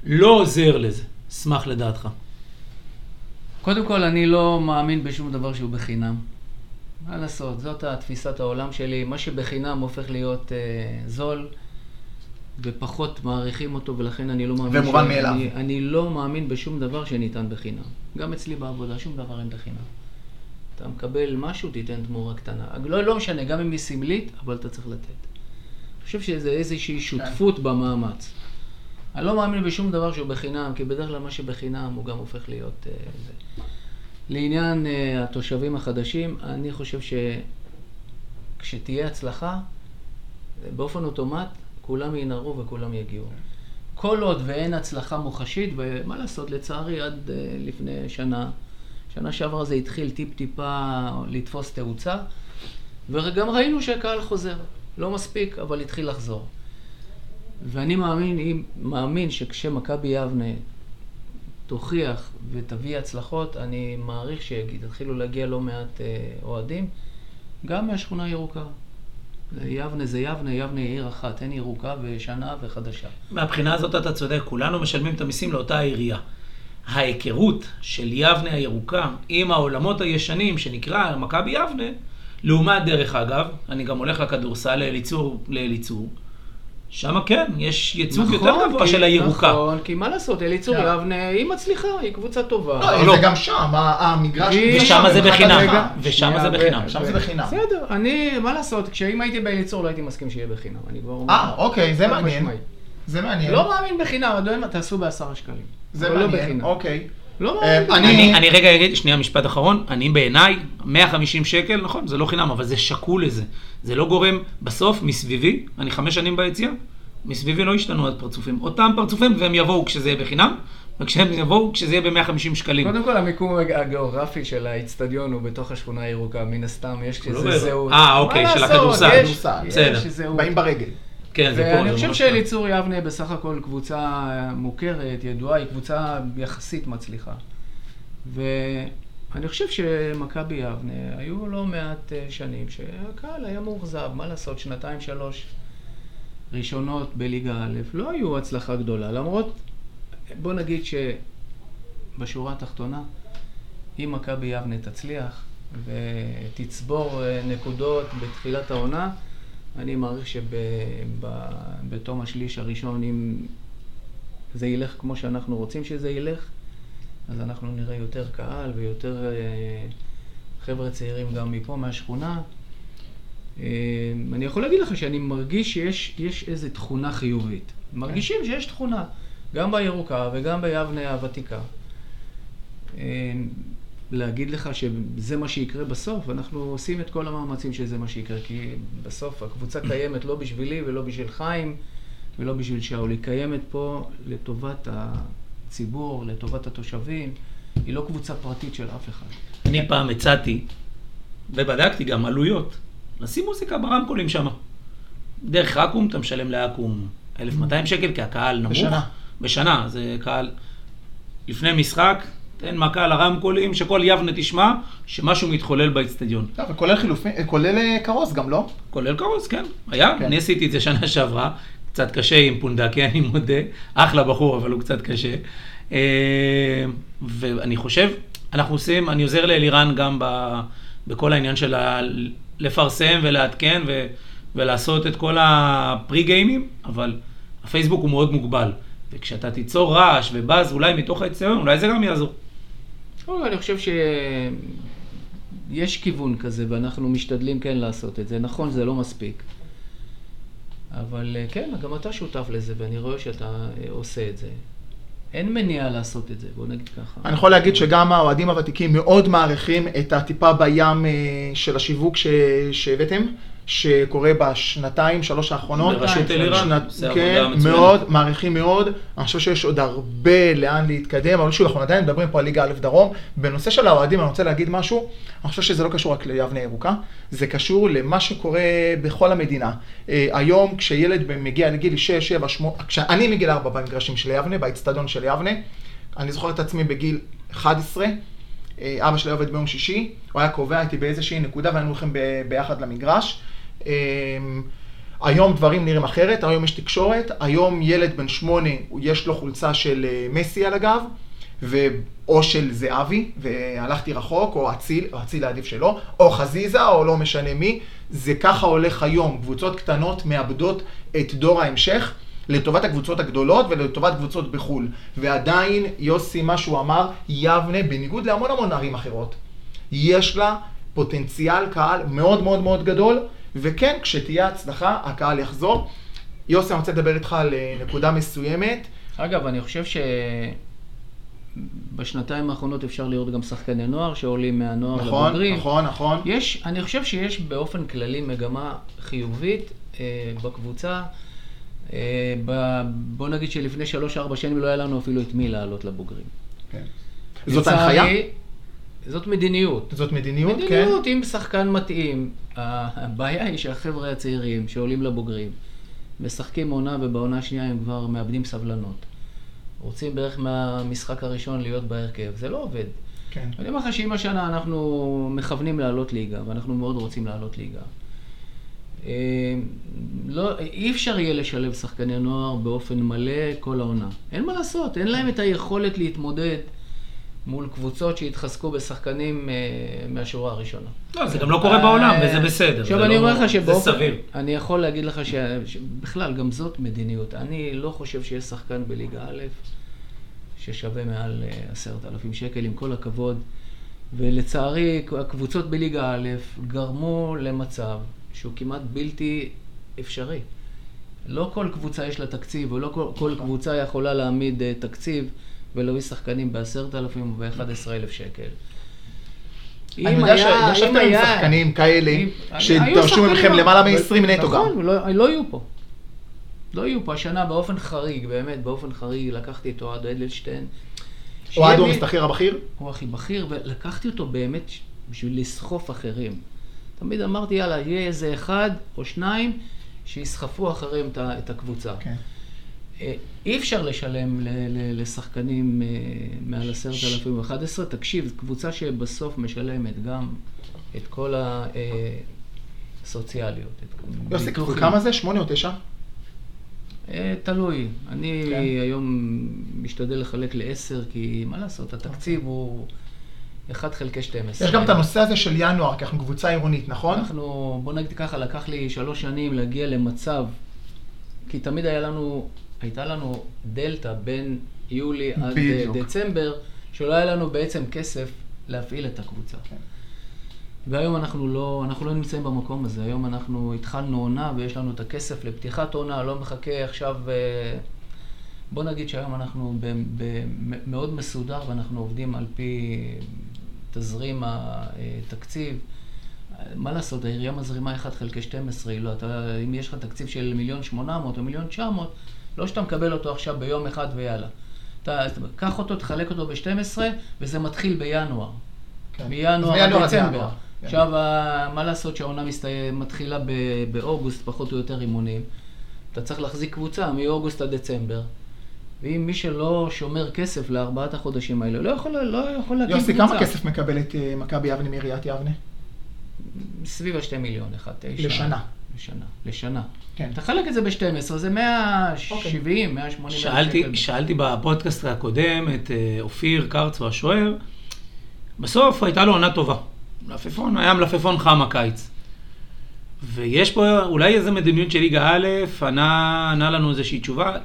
לא עוזר לזה. אשמח לדעתך. קודם כל, אני לא מאמין בשום דבר שהוא בחינם. מה לעשות, זאת התפיסת העולם שלי. מה שבחינם הופך להיות אה, זול, ופחות מעריכים אותו, ולכן אני לא מאמין... ומובן מאליו. אני, אני לא מאמין בשום דבר שניתן בחינם. גם אצלי בעבודה, שום דבר אין בחינם. אתה מקבל משהו, תיתן תמורה קטנה. לא, לא משנה, גם אם היא סמלית, אבל אתה צריך לתת. אני חושב שזה איזושהי שותפות במאמץ. אני לא מאמין בשום דבר שהוא בחינם, כי בדרך כלל מה שבחינם הוא גם הופך להיות... אה, זה. לעניין אה, התושבים החדשים, אני חושב שכשתהיה הצלחה, באופן אוטומט, כולם ינהרו וכולם יגיעו. כל עוד ואין הצלחה מוחשית, ומה לעשות, לצערי, עד אה, לפני שנה, שנה שעברה זה התחיל טיפ-טיפה לתפוס תאוצה, וגם ראינו שהקהל חוזר. לא מספיק, אבל התחיל לחזור. ואני מאמין, מאמין שכשמכבי יבנה תוכיח ותביא הצלחות, אני מעריך שיתחילו להגיע לא מעט אה, אוהדים, גם מהשכונה הירוקה. יבנה זה יבנה, יבנה היא עיר אחת, אין ירוקה ושנה וחדשה. מהבחינה הזאת אתה צודק, כולנו משלמים את המיסים לאותה העירייה. ההיכרות של יבנה הירוקה עם העולמות הישנים שנקרא מכבי יבנה, לעומת דרך אגב, אני גם הולך לכדורסל לאליצור, לאליצור, שם כן, יש ייצוג יותר גבוה כי- של הירוקה. נכון, כי מה לעשות, אליצור כן. יבנה היא מצליחה, היא קבוצה טובה. לא, לא. זה גם שם, המגרש... היא- ושם זה בחינם. ושם זה בחינם. שם זה בחינם. בסדר, אני, מה לעשות, כשאם הייתי באליצור לא הייתי מסכים שיהיה בחינם, אני כבר אומר. אה, אוקיי, זה מעניין. זה מעניין. לא מאמין בחינם, אתה יודע מה, תעשו בעשרה שקלים. זה לא מעניין. אוקיי. לא אה. אני- אני, אני רגע אגיד, שנייה משפט אחרון, אני בעיניי, 150 שקל, נכון, זה לא חינם, אבל זה שקול לזה. זה לא גורם, בסוף, מסביבי, אני חמש שנים ביציאה, מסביבי לא השתנו עוד פרצופים. אותם פרצופים, והם יבואו כשזה יהיה בחינם, וכשהם יבואו כשזה יהיה ב-150 שקלים. קודם כל, המיקום הגיאוגרפי של האיצטדיון הוא בתוך השכונה הירוקה, מן הסתם, יש הוא לא. זהות. אה, אוקיי, של הכדורסל. יש- כדורסל. יש בסדר. זהות. באים ברגל. כן, זה פה. ואני חושב שאליצור יבנה בסך הכל קבוצה מוכרת, ידועה, היא קבוצה יחסית מצליחה. ואני חושב שמכבי יבנה, היו לא מעט אה, שנים שהקהל היה מאוכזב, מה לעשות, שנתיים, שלוש ראשונות בליגה א', לא היו הצלחה גדולה, למרות, בוא נגיד שבשורה התחתונה, אם מכבי יבנה תצליח ותצבור אה, נקודות בתחילת העונה, אני מעריך שבתום השליש הראשון, אם זה ילך כמו שאנחנו רוצים שזה ילך, אז אנחנו נראה יותר קהל ויותר אה, חבר'ה צעירים גם מפה, מהשכונה. אה, אני יכול להגיד לך שאני מרגיש שיש יש איזו תכונה חיובית. מרגישים שיש תכונה, גם בירוקה וגם ביבנה הוותיקה. להגיד לך שזה מה שיקרה בסוף, אנחנו עושים את כל המאמצים שזה מה שיקרה, כי בסוף הקבוצה קיימת לא בשבילי ולא בשביל חיים ולא בשביל שאול, היא קיימת פה לטובת הציבור, לטובת התושבים, היא לא קבוצה פרטית של אף אחד. אני פעם הצעתי, ובדקתי גם עלויות, לשים מוזיקה ברמקולים שם. דרך אקו"ם אתה משלם לאקו"ם 1,200 שקל, כי הקהל נמוך. בשנה. בשנה, זה קהל. לפני משחק, תן מכה לרמקולים, שכל יבנה תשמע שמשהו מתחולל באצטדיון. וכולל חילופים, כולל אה, כרוז גם, לא? כולל כרוז, כן. היה, כן. אני עשיתי את זה שנה שעברה, קצת קשה עם פונדקי, אני מודה. אחלה בחור, אבל הוא קצת קשה. אה, ואני חושב, אנחנו עושים, אני עוזר לאלירן גם ב, בכל העניין של ה, לפרסם ולעדכן ו, ולעשות את כל הפרי גיימים, אבל הפייסבוק הוא מאוד מוגבל. וכשאתה תיצור רעש ובאז אולי מתוך האצטדיון, אולי זה גם יעזור. אני חושב שיש כיוון כזה, ואנחנו משתדלים כן לעשות את זה. נכון, זה לא מספיק. אבל אה, כן, גם אתה שותף לזה, ואני רואה שאתה אה, עושה את זה. אין מניעה לעשות את זה, בוא נגיד ככה. אני יכול להגיד שגם האוהדים הוותיקים מאוד מעריכים את הטיפה בים אה, של השיווק שהבאתם, שקורה בשנתיים, שלוש האחרונות. בראשות אלירן, עושה כן, עבודה מצוינת. מאוד, מעריכים מאוד. אני חושב שיש עוד הרבה לאן להתקדם, אבל שוב, אנחנו עדיין מדברים פה על ליגה א' דרום. בנושא של האוהדים, אני רוצה להגיד משהו, אני חושב שזה לא קשור רק ליבנה ירוקה, זה קשור למה שקורה בכל המדינה. אה, היום, כשילד מגיע לגיל 6, 7, 8, כשאני מגיל 4 במגרשים של יבנה, באצטדיון של יבנה, אני זוכר את עצמי בגיל 11, אה, אבא שלי עובד ביום שישי, הוא היה קובע איתי באיזושהי נקודה והיינו הולכים ביחד למגרש. אה, היום דברים נראים אחרת, היום יש תקשורת, היום ילד בן שמונה, יש לו חולצה של אה, מסי על הגב, ו... או של זהבי, והלכתי רחוק, או אציל, או אציל העדיף שלו, או חזיזה, או לא משנה מי. זה ככה הולך היום. קבוצות קטנות מאבדות את דור ההמשך. לטובת הקבוצות הגדולות ולטובת קבוצות בחו"ל. ועדיין, יוסי, מה שהוא אמר, יבנה, בניגוד להמון המון ערים אחרות, יש לה פוטנציאל קהל מאוד מאוד מאוד גדול, וכן, כשתהיה הצלחה, הקהל יחזור. יוסי, אני רוצה לדבר איתך על אה, נקודה מסוימת. אגב, אני חושב שבשנתיים האחרונות אפשר לראות גם שחקני נוער שעולים מהנוער נכון, לבוגרים. נכון, נכון. יש, אני חושב שיש באופן כללי מגמה חיובית אה, בקבוצה. אה, ב, בוא נגיד שלפני שלוש-ארבע שנים לא היה לנו אפילו את מי לעלות לבוגרים. כן. זאת הנחיה? זאת מדיניות. זאת מדיניות, כן? מדיניות, אם שחקן מתאים. הבעיה היא שהחבר'ה הצעירים שעולים לבוגרים, משחקים עונה ובעונה השנייה הם כבר מאבדים סבלנות. רוצים בערך מהמשחק הראשון להיות בהרכב, זה לא עובד. כן. אני אומר לך שאם השנה אנחנו מכוונים לעלות ליגה, ואנחנו מאוד רוצים לעלות ליגה, אה, לא, אי אפשר יהיה לשלב שחקני נוער באופן מלא כל העונה. אין מה לעשות, אין להם את היכולת להתמודד מול קבוצות שהתחזקו בשחקנים אה, מהשורה הראשונה. לא, זה גם לא קורה בעולם, וזה בסדר. עכשיו זה אני לא- אומר לך זה שבאופן... סביר. אני יכול להגיד לך שבכלל, גם זאת מדיניות. אני לא חושב שיש שחקן בליגה א' ששווה מעל אה, עשרת אלפים שקל, עם כל הכבוד. ולצערי, הקבוצות בליגה א' גרמו למצב שהוא כמעט בלתי אפשרי. לא כל קבוצה יש לה תקציב, ולא כל, כל קבוצה יכולה להעמיד אה, תקציב ולהביא שחקנים בעשרת אלפים ובאחד עשרה אלף שקל. אני יודע שישבתם אם עם שחקנים כאלה, שדרשו שחקנים מכם לא- למעלה אבל- מ-20 נטו גם. נכון, לא, לא יהיו פה. לא יהיו פה השנה באופן חריג, באמת, באופן חריג, לקחתי את אוהד אדלשטיין. אוהד הוא המסתחרר הבכיר? הוא הכי בכיר, ולקחתי אותו באמת בשביל לסחוף אחרים. תמיד אמרתי, יאללה, יהיה איזה אחד או שניים שיסחפו ה- את הקבוצה. כן. אי אפשר לשלם ל- ל- לשחקנים אה, מעל עשרת אלפים ואחד עשרה. תקשיב, זו קבוצה שבסוף משלמת גם את כל הסוציאליות. יוסי. כמה זה? שמונה או תשע? אה, תלוי. אני כן. היום משתדל לחלק לעשר, כי מה לעשות, התקציב הוא 1 חלקי 12. יש גם את הנושא הזה של ינואר, כי אנחנו קבוצה עירונית, נכון? אנחנו, בוא נגיד ככה, לקח לי שלוש שנים להגיע למצב, כי תמיד היה לנו, הייתה לנו דלתא בין יולי עד אה, בדיוק. דצמבר, שלא היה לנו בעצם כסף להפעיל את הקבוצה. כן. והיום אנחנו לא, אנחנו לא נמצאים במקום הזה, היום אנחנו התחלנו עונה ויש לנו את הכסף לפתיחת עונה, לא מחכה עכשיו, אה, בוא נגיד שהיום אנחנו ב, ב, מאוד מסודר ואנחנו עובדים על פי תזרים התקציב. מה לעשות, העירייה מזרימה 1 חלקי 12, היא לא, אתה, אם יש לך תקציב של מיליון 800 או מיליון 900, לא שאתה מקבל אותו עכשיו ביום אחד ויאללה. אתה, קח אותו, תחלק אותו ב-12, וזה מתחיל בינואר. כן. מינואר עד דצמבר. כן. עכשיו, מה לעשות שהעונה מתחילה באוגוסט, פחות או יותר אימונים. אתה צריך להחזיק קבוצה מאוגוסט עד דצמבר. ואם מי שלא שומר כסף לארבעת החודשים האלה, לא יכול, לא יכול להקים יוסי, קבוצה. כמה כסף מקבלת אה, מכבי יבנה מעיריית יבנה? סביב השתי מיליון, אחד, תשע. לשנה. לשנה. לשנה. כן. תחלק את זה ב-12, זה 170, 180 אלף שאלתי, שקל. שאלתי בפודקאסט הקודם את אה, אופיר קרצו השוער, בסוף הייתה לו עונה טובה. מלפפון, היה מלפפון חם הקיץ. ויש פה אולי איזה מדיניות של ליגה א', ענה, ענה לנו איזושהי תשובה.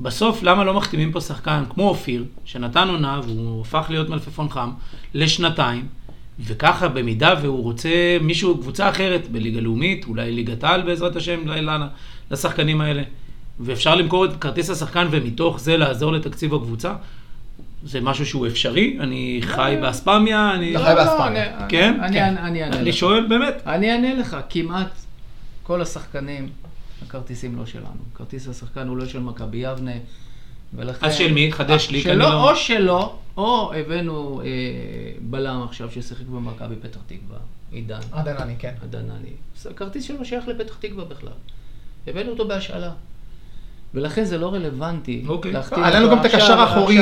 בסוף, למה לא מחתימים פה שחקן כמו אופיר, שנתן עונה והוא הפך להיות מלפפון חם, לשנתיים, וככה במידה והוא רוצה מישהו, קבוצה אחרת בליגה לאומית, אולי ליגת העל בעזרת השם, לשחקנים האלה, ואפשר למכור את כרטיס השחקן ומתוך זה לעזור לתקציב הקבוצה, זה משהו שהוא אפשרי, אני חי באספמיה, אני... אתה חי באספמיה. אני- כן? אני- כן. אני אני אענה אני לך. שואל באמת. אני אענה לך, כמעט כל השחקנים, הכרטיסים לא שלנו. כרטיס השחקן הוא לא של מכבי יבנה, ולכן... אז של מי? חדש לי, אני שלו, לא- או שלו, או הבאנו אה, בלם עכשיו ששיחק במכבי פתח תקווה, עידן, עד ענני, כן. עדנני. הכרטיס שלו שייך לפתח תקווה בכלל. הבאנו אותו בהשאלה. ולכן זה לא רלוונטי. אוקיי. להחתים היה לנו אותו גם את הקשר האחורי,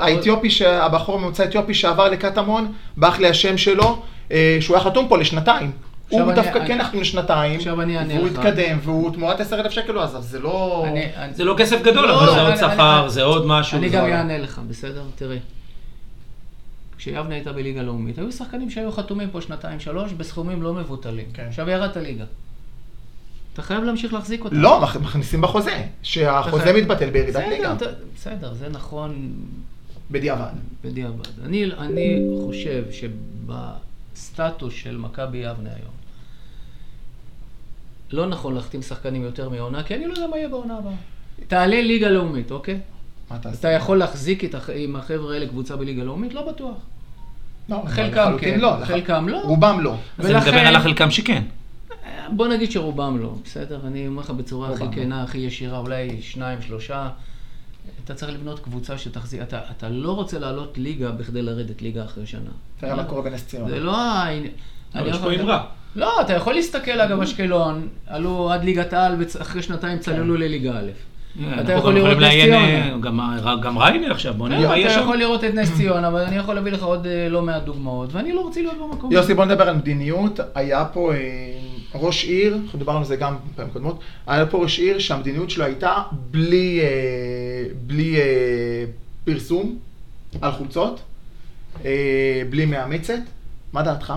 האתיופי, הבחור ממוצא אתיופי שעבר לקטמון, באח לי השם שלו, אה, שהוא היה חתום פה לשנתיים. הוא אני- דווקא אני- כן חתום לשנתיים, והוא. התקדם, והוא תמורת 10,000 שקל הוא עזב, זה לא... אני- אני- זה לא כסף גדול, לא, אבל זה אני- עוד שכר, אני- זה עוד משהו. אני גם עוד- אענה לך, בסדר? תראה. כשיבנה הייתה בליגה לאומית, היו שחקנים שהיו חתומים פה שנתיים, שלוש, בסכומים לא מבוטלים. כן. עכשיו ירדת ליגה. אתה חייב להמשיך להחזיק אותם. לא, מכ- מכניסים בחוזה, שהחוזה אתה- מתבטל בירידת ליגה, אתה- בסדר, זה נכון בדיעבד. בדיעבד. אני, אני חושב שבסטטוס של מכבי יבנה היום, לא נכון להחתים שחקנים יותר מעונה, כי אני לא יודע מה יהיה בעונה הבאה. תעלה ליגה לאומית, אוקיי? מה אתה אתה יכול להחזיק את הח- עם החבר'ה האלה קבוצה בליגה לאומית? לא בטוח. לא, חלקם לחלוטין כן, לא, לח- חלקם לא. רובם לא. אז אני מדבר על החלקם שכן. בוא נגיד שרובם לא, בסדר? אני אומר לך בצורה הכי לא. כנה, הכי ישירה, אולי שניים, שלושה. אתה צריך לבנות קבוצה שתחזיק, אתה, אתה לא רוצה לעלות ליגה בכדי לרדת ליגה אחרי שנה. תראה מה קורה בנס ציונה. זה לא העניין. אבל אני יש פה אמרה. לא, אתה יכול להסתכל, אגב, אשקלון, עלו עד ליגת העל, ואחרי שנתיים צללו לליגה א'. אנחנו אתה יכול לראות יכולים נס ציונה. אה, גם- גם ריינה עכשיו, בוא נראה לא, מה אתה יש שם. יכול לראות את נס ציונה, אבל אני יכול להביא לך עוד אה, לא מעט דוגמאות, ואני לא רוצה להיות במקום. יוסי, בוא נדבר על מדיניות. היה פה אה, ראש עיר, אנחנו דיברנו על זה גם בפעמים קודמות, היה פה ראש עיר שהמדיניות שלו הייתה בלי, אה, בלי אה, פרסום על חולצות, אה, בלי מאמצת. מה דעתך?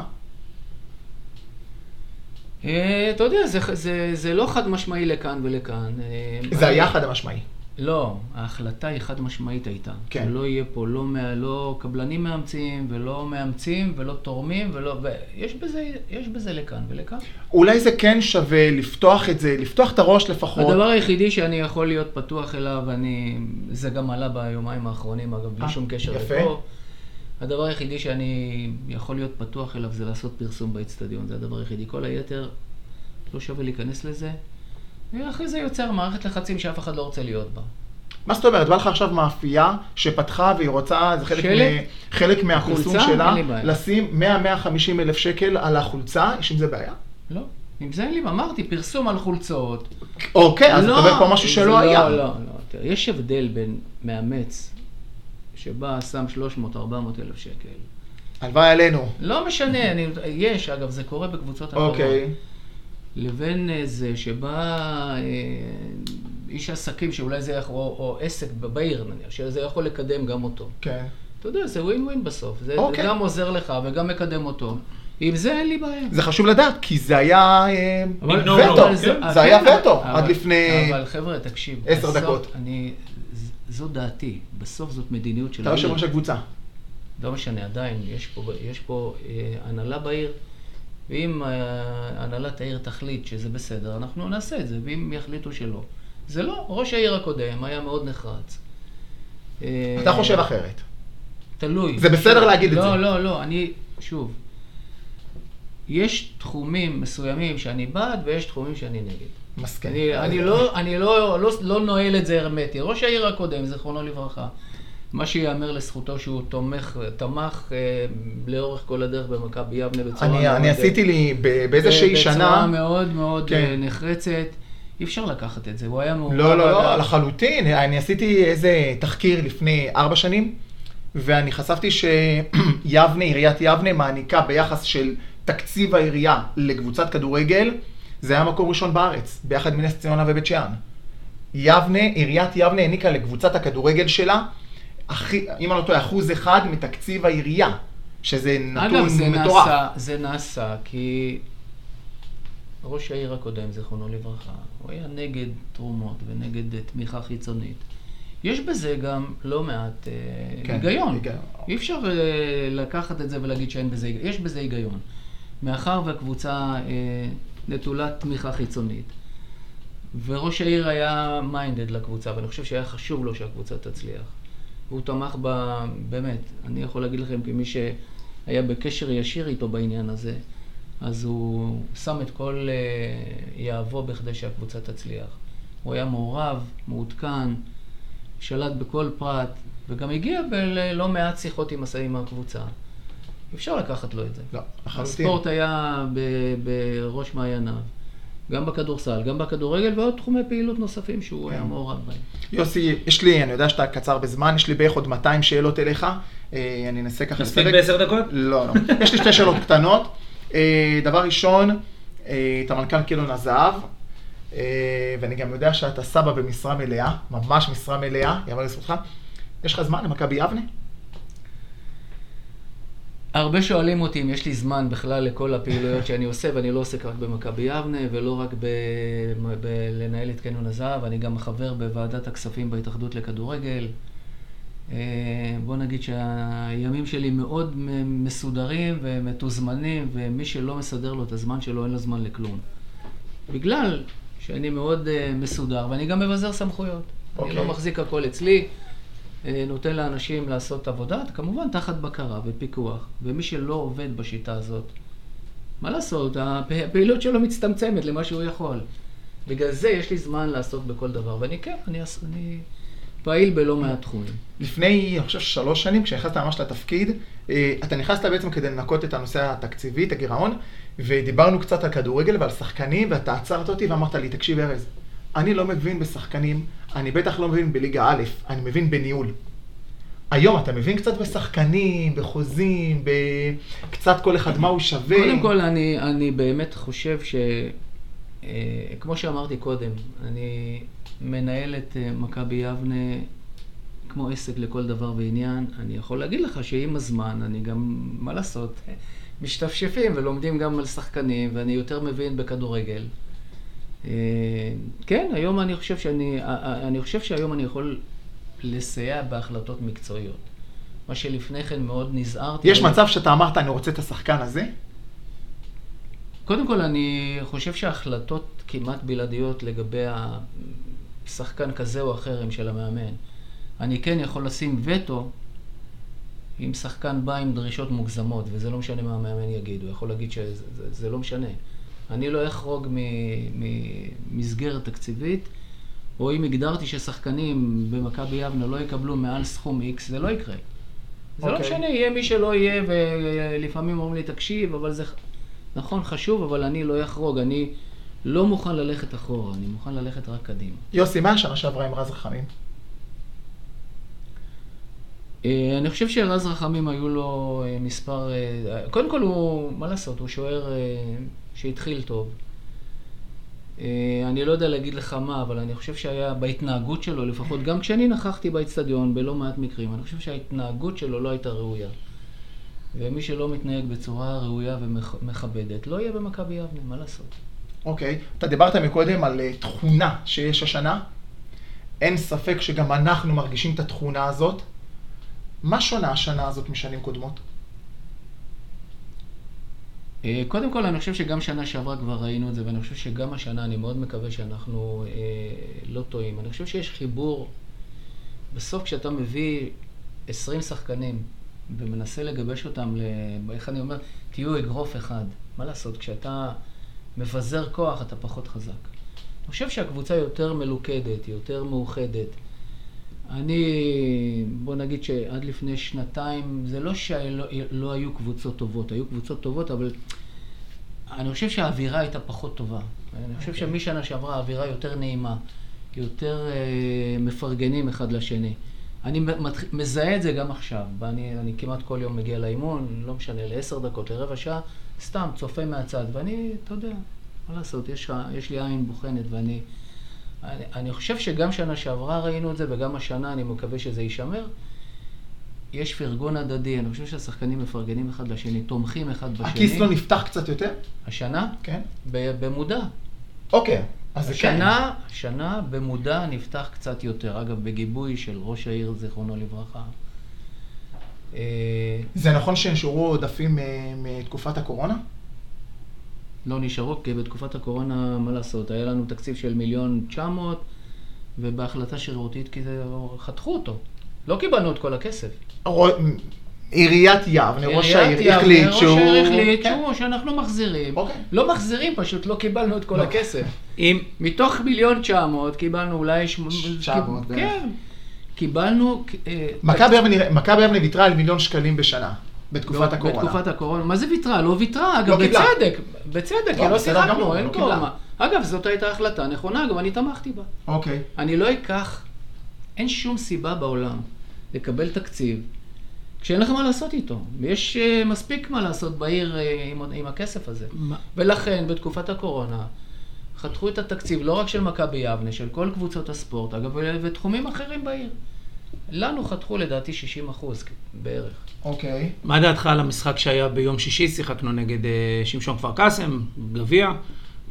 אה, אתה יודע, זה, זה, זה לא חד משמעי לכאן ולכאן. אה, זה היה חד המשמעי. לא, ההחלטה היא חד משמעית הייתה. כן. שלא יהיה פה לא, מה- לא קבלנים מאמצים, ולא מאמצים, ולא תורמים, ולא... ויש בזה, יש בזה לכאן ולכאן. אולי זה כן שווה לפתוח את זה, לפתוח את הראש לפחות. הדבר היחידי שאני יכול להיות פתוח אליו, אני... זה גם עלה ביומיים האחרונים, אגב, בלי אה, שום קשר יפה. הדבר היחידי שאני יכול להיות פתוח אליו זה לעשות פרסום באצטדיון, זה הדבר היחידי. כל היתר, לא שווה להיכנס לזה. ואחרי זה יוצר מערכת לחצים שאף אחד לא רוצה להיות בה. מה זאת אומרת? בא לך עכשיו מאפייה שפתחה והיא רוצה, זה חלק? מ, חלק מהפרסום חולצה? שלה. לשים 100-150 אלף שקל על החולצה, יש עם זה בעיה? לא. עם זה אין לי, אמרתי, פרסום על חולצות. אוקיי, אז לא, אתה אומר פה משהו שלא לא, היה. לא, לא. תראה, יש הבדל בין מאמץ, שבא, שם 300-400 אלף שקל. הלוואי עלינו. לא משנה, אני, יש, אגב, זה קורה בקבוצות אחרות. אוקיי. לבין אה, זה שבא אה, איש עסקים שאולי זה יכול, או, או עסק בעיר נניח, שזה יכול לקדם גם אותו. כן. אתה יודע, זה ווין ווין בסוף. זה, אוקיי. זה גם עוזר לך וגם מקדם אותו. עם זה אין לי בעיה. זה חשוב לדעת, כי זה היה אה, אבל- וטו. אבל זה, היה וטו עד לפני... אבל חבר'ה, תקשיב. עשר דקות. זו דעתי. בסוף זאת מדיניות של אתה יושב ראש הקבוצה. לא משנה, עדיין, יש פה, יש פה אה, הנהלה בעיר, ואם אה, הנהלת העיר תחליט שזה בסדר, אנחנו נעשה את זה, ואם יחליטו שלא. זה לא, ראש העיר הקודם היה מאוד נחרץ. אה, אתה חושב אחרת. תלוי. זה בסדר להגיד את לא, זה. לא, לא, לא, אני, שוב, יש תחומים מסוימים שאני בעד ויש תחומים שאני נגד. מסכים. אני, אני, לא, אני לא, לא, לא נועל את זה הרמטי. ראש העיר הקודם, זיכרונו לברכה, מה שיאמר לזכותו שהוא תומך, תמך אה, לאורך כל הדרך במכבי יבנה בצורה אני, מאוד... אני עשיתי לי באיזושהי בצורה שנה... מאוד מאוד כן. אה, נחרצת. אי אפשר לקחת את זה, הוא היה מעורב... לא, לא, לא. לחלוטין. אני עשיתי איזה תחקיר לפני ארבע שנים, ואני חשפתי שיבנה, עיריית יבנה, מעניקה ביחס של תקציב העירייה לקבוצת כדורגל, זה היה מקום ראשון בארץ, ביחד עם נס ציונה ובית שאן. יבנה, עיריית יבנה העניקה לקבוצת הכדורגל שלה, הכי, אם אני לא טועה, אחוז אחד מתקציב העירייה, שזה נתון אגב, זה מטורף. נעשה, זה נעשה כי ראש העיר הקודם, זיכרונו לברכה, הוא היה נגד תרומות ונגד אה, תמיכה חיצונית. יש בזה גם לא מעט אה, כן, היגיון. היגיון. אי אפשר אה, לקחת את זה ולהגיד שאין בזה היגיון. יש בזה היגיון. מאחר והקבוצה אה, נטולת תמיכה חיצונית, וראש העיר היה מיינדד לקבוצה, ואני חושב שהיה חשוב לו שהקבוצה תצליח. והוא תמך בה, באמת, אני יכול להגיד לכם כמי שהיה בקשר ישיר איתו בעניין הזה, אז הוא שם את כל אה, יהבו בכדי שהקבוצה תצליח. הוא היה מעורב, מעודכן, שלט בכל פרט, וגם הגיע בלא מעט שיחות עם הקבוצה. אפשר לקחת לו את זה. לא, לחלוטין. הספורט היה ב- בראש מעייניו. גם בכדורסל, גם בכדורגל, ועוד תחומי פעילות נוספים שהוא כן. היה מעורב בהם. יוסי, יש לי, אני יודע שאתה קצר בזמן, יש לי בערך עוד 200 שאלות אליך. אה, אני אנסה ככה נספיק לספק. בעשר דקות? לא, לא. יש לי שתי שאלות קטנות. אה, דבר ראשון, אה, אתה מנכ"ל קילון הזהב, ואני גם יודע שאתה סבא במשרה מלאה, ממש משרה מלאה, יאמר לזכותך. יש לך זמן למכבי יבנה? הרבה שואלים אותי אם יש לי זמן בכלל לכל הפעילויות שאני עושה, ואני לא עוסק רק במכבי יבנה, ולא רק ב- בלנהל את קניון הזהב, אני גם חבר בוועדת הכספים בהתאחדות לכדורגל. אה, בוא נגיד שהימים שלי מאוד מסודרים ומתוזמנים, ומי שלא מסדר לו את הזמן שלו, אין לו זמן לכלום. בגלל שאני מאוד אה, מסודר, ואני גם מבזר סמכויות. אני אוקיי. לא מחזיק הכל אצלי. אה, נותן לאנשים לעשות עבודה, כמובן תחת בקרה ופיקוח, ומי שלא עובד בשיטה הזאת, מה לעשות, הפ- הפעילות שלו מצטמצמת למה שהוא יכול. בגלל זה יש לי זמן לעסוק בכל דבר, ואני כן, אני, אני פעיל בלא מעט תחומים. לפני, אני חושב, שלוש שנים, כשנכנסת ממש לתפקיד, אה, אתה נכנסת בעצם כדי לנקות את הנושא התקציבי, את הגירעון, ודיברנו קצת על כדורגל ועל שחקנים, ואתה עצרת אותי ואמרת לי, תקשיב ארז, אני לא מבין בשחקנים, אני בטח לא מבין בליגה א', אני מבין בניהול. היום אתה מבין קצת בשחקנים, בחוזים, בקצת כל אחד מה הוא שווה. קודם כל, אני, אני באמת חושב ש... אה, כמו שאמרתי קודם, אני מנהל את אה, מכבי יבנה כמו עסק לכל דבר ועניין. אני יכול להגיד לך שעם הזמן, אני גם, מה לעשות, משתפשפים ולומדים גם על שחקנים, ואני יותר מבין בכדורגל. אה, כן, היום אני חושב שאני, אה, אה, אני חושב שהיום אני יכול לסייע בהחלטות מקצועיות. מה שלפני כן מאוד נזהרתי. יש מצב שאתה אמרת, אני רוצה את השחקן הזה? קודם כל, אני חושב שההחלטות כמעט בלעדיות לגבי השחקן כזה או אחר הם של המאמן. אני כן יכול לשים וטו אם שחקן בא עם דרישות מוגזמות, וזה לא משנה מה המאמן יגיד, הוא יכול להגיד שזה זה, זה לא משנה. אני לא אחרוג ממסגרת תקציבית, או אם הגדרתי ששחקנים במכבי יבנה לא יקבלו מעל סכום X, זה לא יקרה. זה לא אוקיי. משנה, יהיה מי שלא יהיה, ולפעמים אומרים לי, תקשיב, אבל זה נכון, חשוב, אבל אני לא אחרוג, אני לא מוכן ללכת אחורה, אני מוכן ללכת רק קדימה. יוסי, מה השנה שעברה עם רז רחמים? אה, אני חושב שרז רחמים היו לו אה, מספר... אה, קודם כל הוא, מה לעשות, הוא שוער שהתחיל טוב. אה, אני לא יודע להגיד לך מה, אבל אני חושב שהיה בהתנהגות שלו, לפחות גם כשאני נכחתי באצטדיון בלא מעט מקרים, אני חושב שההתנהגות שלו לא הייתה ראויה. ומי שלא מתנהג בצורה ראויה ומכבדת, לא יהיה במכבי יבנה, מה לעשות? אוקיי, אתה דיברת מקודם על אה, תכונה שיש השנה. אין ספק שגם אנחנו מרגישים את התכונה הזאת. מה שונה השנה הזאת משנים קודמות? אה, קודם כל, אני חושב שגם שנה שעברה כבר ראינו את זה, ואני חושב שגם השנה, אני מאוד מקווה שאנחנו אה, לא טועים. אני חושב שיש חיבור, בסוף כשאתה מביא 20 שחקנים ומנסה לגבש אותם, ל... איך אני אומר, תהיו אגרוף אחד. מה לעשות, כשאתה מבזר כוח, אתה פחות חזק. אני חושב שהקבוצה יותר מלוכדת, יותר מאוחדת. אני, בוא נגיד שעד לפני שנתיים, זה לא שלא לא היו קבוצות טובות, היו קבוצות טובות, אבל אני חושב שהאווירה הייתה פחות טובה. אני חושב שמשנה שעברה האווירה יותר נעימה, יותר אה, מפרגנים אחד לשני. אני. מזהה את זה גם עכשיו, ואני אני כמעט כל יום מגיע לאימון, לא משנה, לעשר דקות, לרבע שעה, סתם צופה מהצד, ואני, אתה יודע, מה לעשות, יש, יש לי עין בוחנת, ואני... אני, אני חושב שגם שנה שעברה ראינו את זה, וגם השנה אני מקווה שזה יישמר. יש פרגון הדדי, אני חושב שהשחקנים מפרגנים אחד לשני, תומכים אחד בשני. הכיס לא נפתח קצת יותר? השנה? כן. ב- במודע. אוקיי, אז זה כן. השנה, השנה במודע נפתח קצת יותר. אגב, בגיבוי של ראש העיר, זיכרונו לברכה. אה, זה נכון שנשארו עודפים אה, מתקופת הקורונה? לא נשארו, כי בתקופת הקורונה, מה לעשות, היה לנו תקציב של מיליון תשע מאות, ובהחלטה שרירותית, כי זה, חתכו אותו. לא קיבלנו את כל הכסף. עיריית יבנה, ראש עיריית העיר יבנה, החליט ראש שהוא... העיר החליט כן. שהוא, שאנחנו מחזירים. אוקיי. לא מחזירים, פשוט לא קיבלנו את כל לא. הכסף. אם, מתוך מיליון תשע מאות קיבלנו אולי... שמ- 900 בערך. כן. קיבלנו... אה, מכבי יבנה ויתרה על מיליון שקלים בשנה. בתקופת הקורונה. בתקופת הקורונה. מה זה ויתרה? לא ויתרה, אגב, לא. בצדק. בצדק, כי לא, לא שיחקנו, לא אין. פה מה. אגב, זאת הייתה החלטה נכונה, גם אני תמכתי בה. אוקיי. אני לא אקח, אין שום סיבה בעולם לקבל תקציב כשאין לך מה לעשות איתו. ויש אה, מספיק מה לעשות בעיר אה, עם, עם הכסף הזה. מה- ולכן, בתקופת הקורונה, חתכו את התקציב לא רק של מכבי יבנה, של כל קבוצות הספורט, אגב, ותחומים אחרים בעיר. לנו חתכו לדעתי 60 אחוז בערך. אוקיי. מה דעתך על המשחק שהיה ביום שישי? שיחקנו נגד אה, שמשון כפר קאסם, גביע.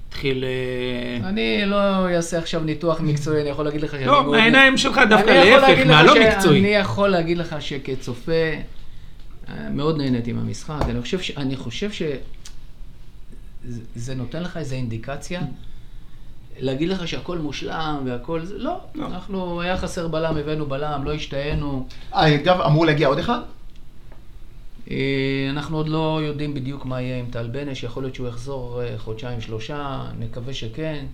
התחיל... אה, אני לא אעשה עכשיו ניתוח מקצועי, אני יכול להגיד לך שאני לא, מהעיניים שלך דווקא להפך, מהלא מקצועי. אני יכול להגיד לך שכצופה, אה, מאוד נהניתי מהמשחק. אני חושב, ש... אני חושב ש... זה- זה נותן לך איזו אינדיקציה. להגיד לך שהכל מושלם והכל זה, לא. לא. אנחנו, היה חסר בלם, הבאנו בלם, לא השתהינו. אגב, אמור להגיע עוד אחד? אה, אנחנו עוד לא יודעים בדיוק מה יהיה עם טל בנש, יכול להיות שהוא יחזור אה, חודשיים, שלושה, נקווה שכן.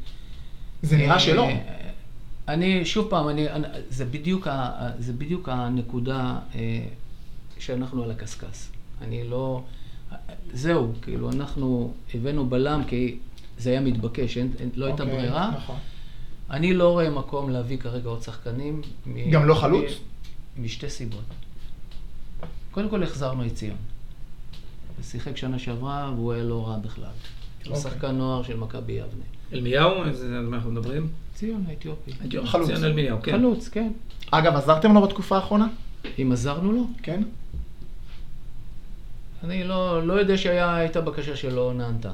זה נראה שלא. אה, אני, שוב פעם, אני, זה, בדיוק ה, זה בדיוק הנקודה שאנחנו על הקשקש. אני לא... זהו, כאילו, אנחנו הבאנו בלם כי זה היה מתבקש, אין, אין, לא הייתה אוקיי, ברירה. נכון. אני לא רואה מקום להביא כרגע עוד שחקנים. מ- גם לא חלוץ? מ- משתי סיבות. קודם כל החזרנו את ציון. הוא שיחק שנה שעברה והוא היה לא רע בכלל. הוא אוקיי. שחקן נוער של מכבי יבנה. אלמיהו, על מה אנחנו מדברים? ציון האתיופי. חלוץ. ציון אלמיהו, כן. חלוץ, כן. אגב, עזרתם לו בתקופה האחרונה? אם עזרנו לו? כן. אני לא, לא יודע שהייתה בקשה שלא נענתה.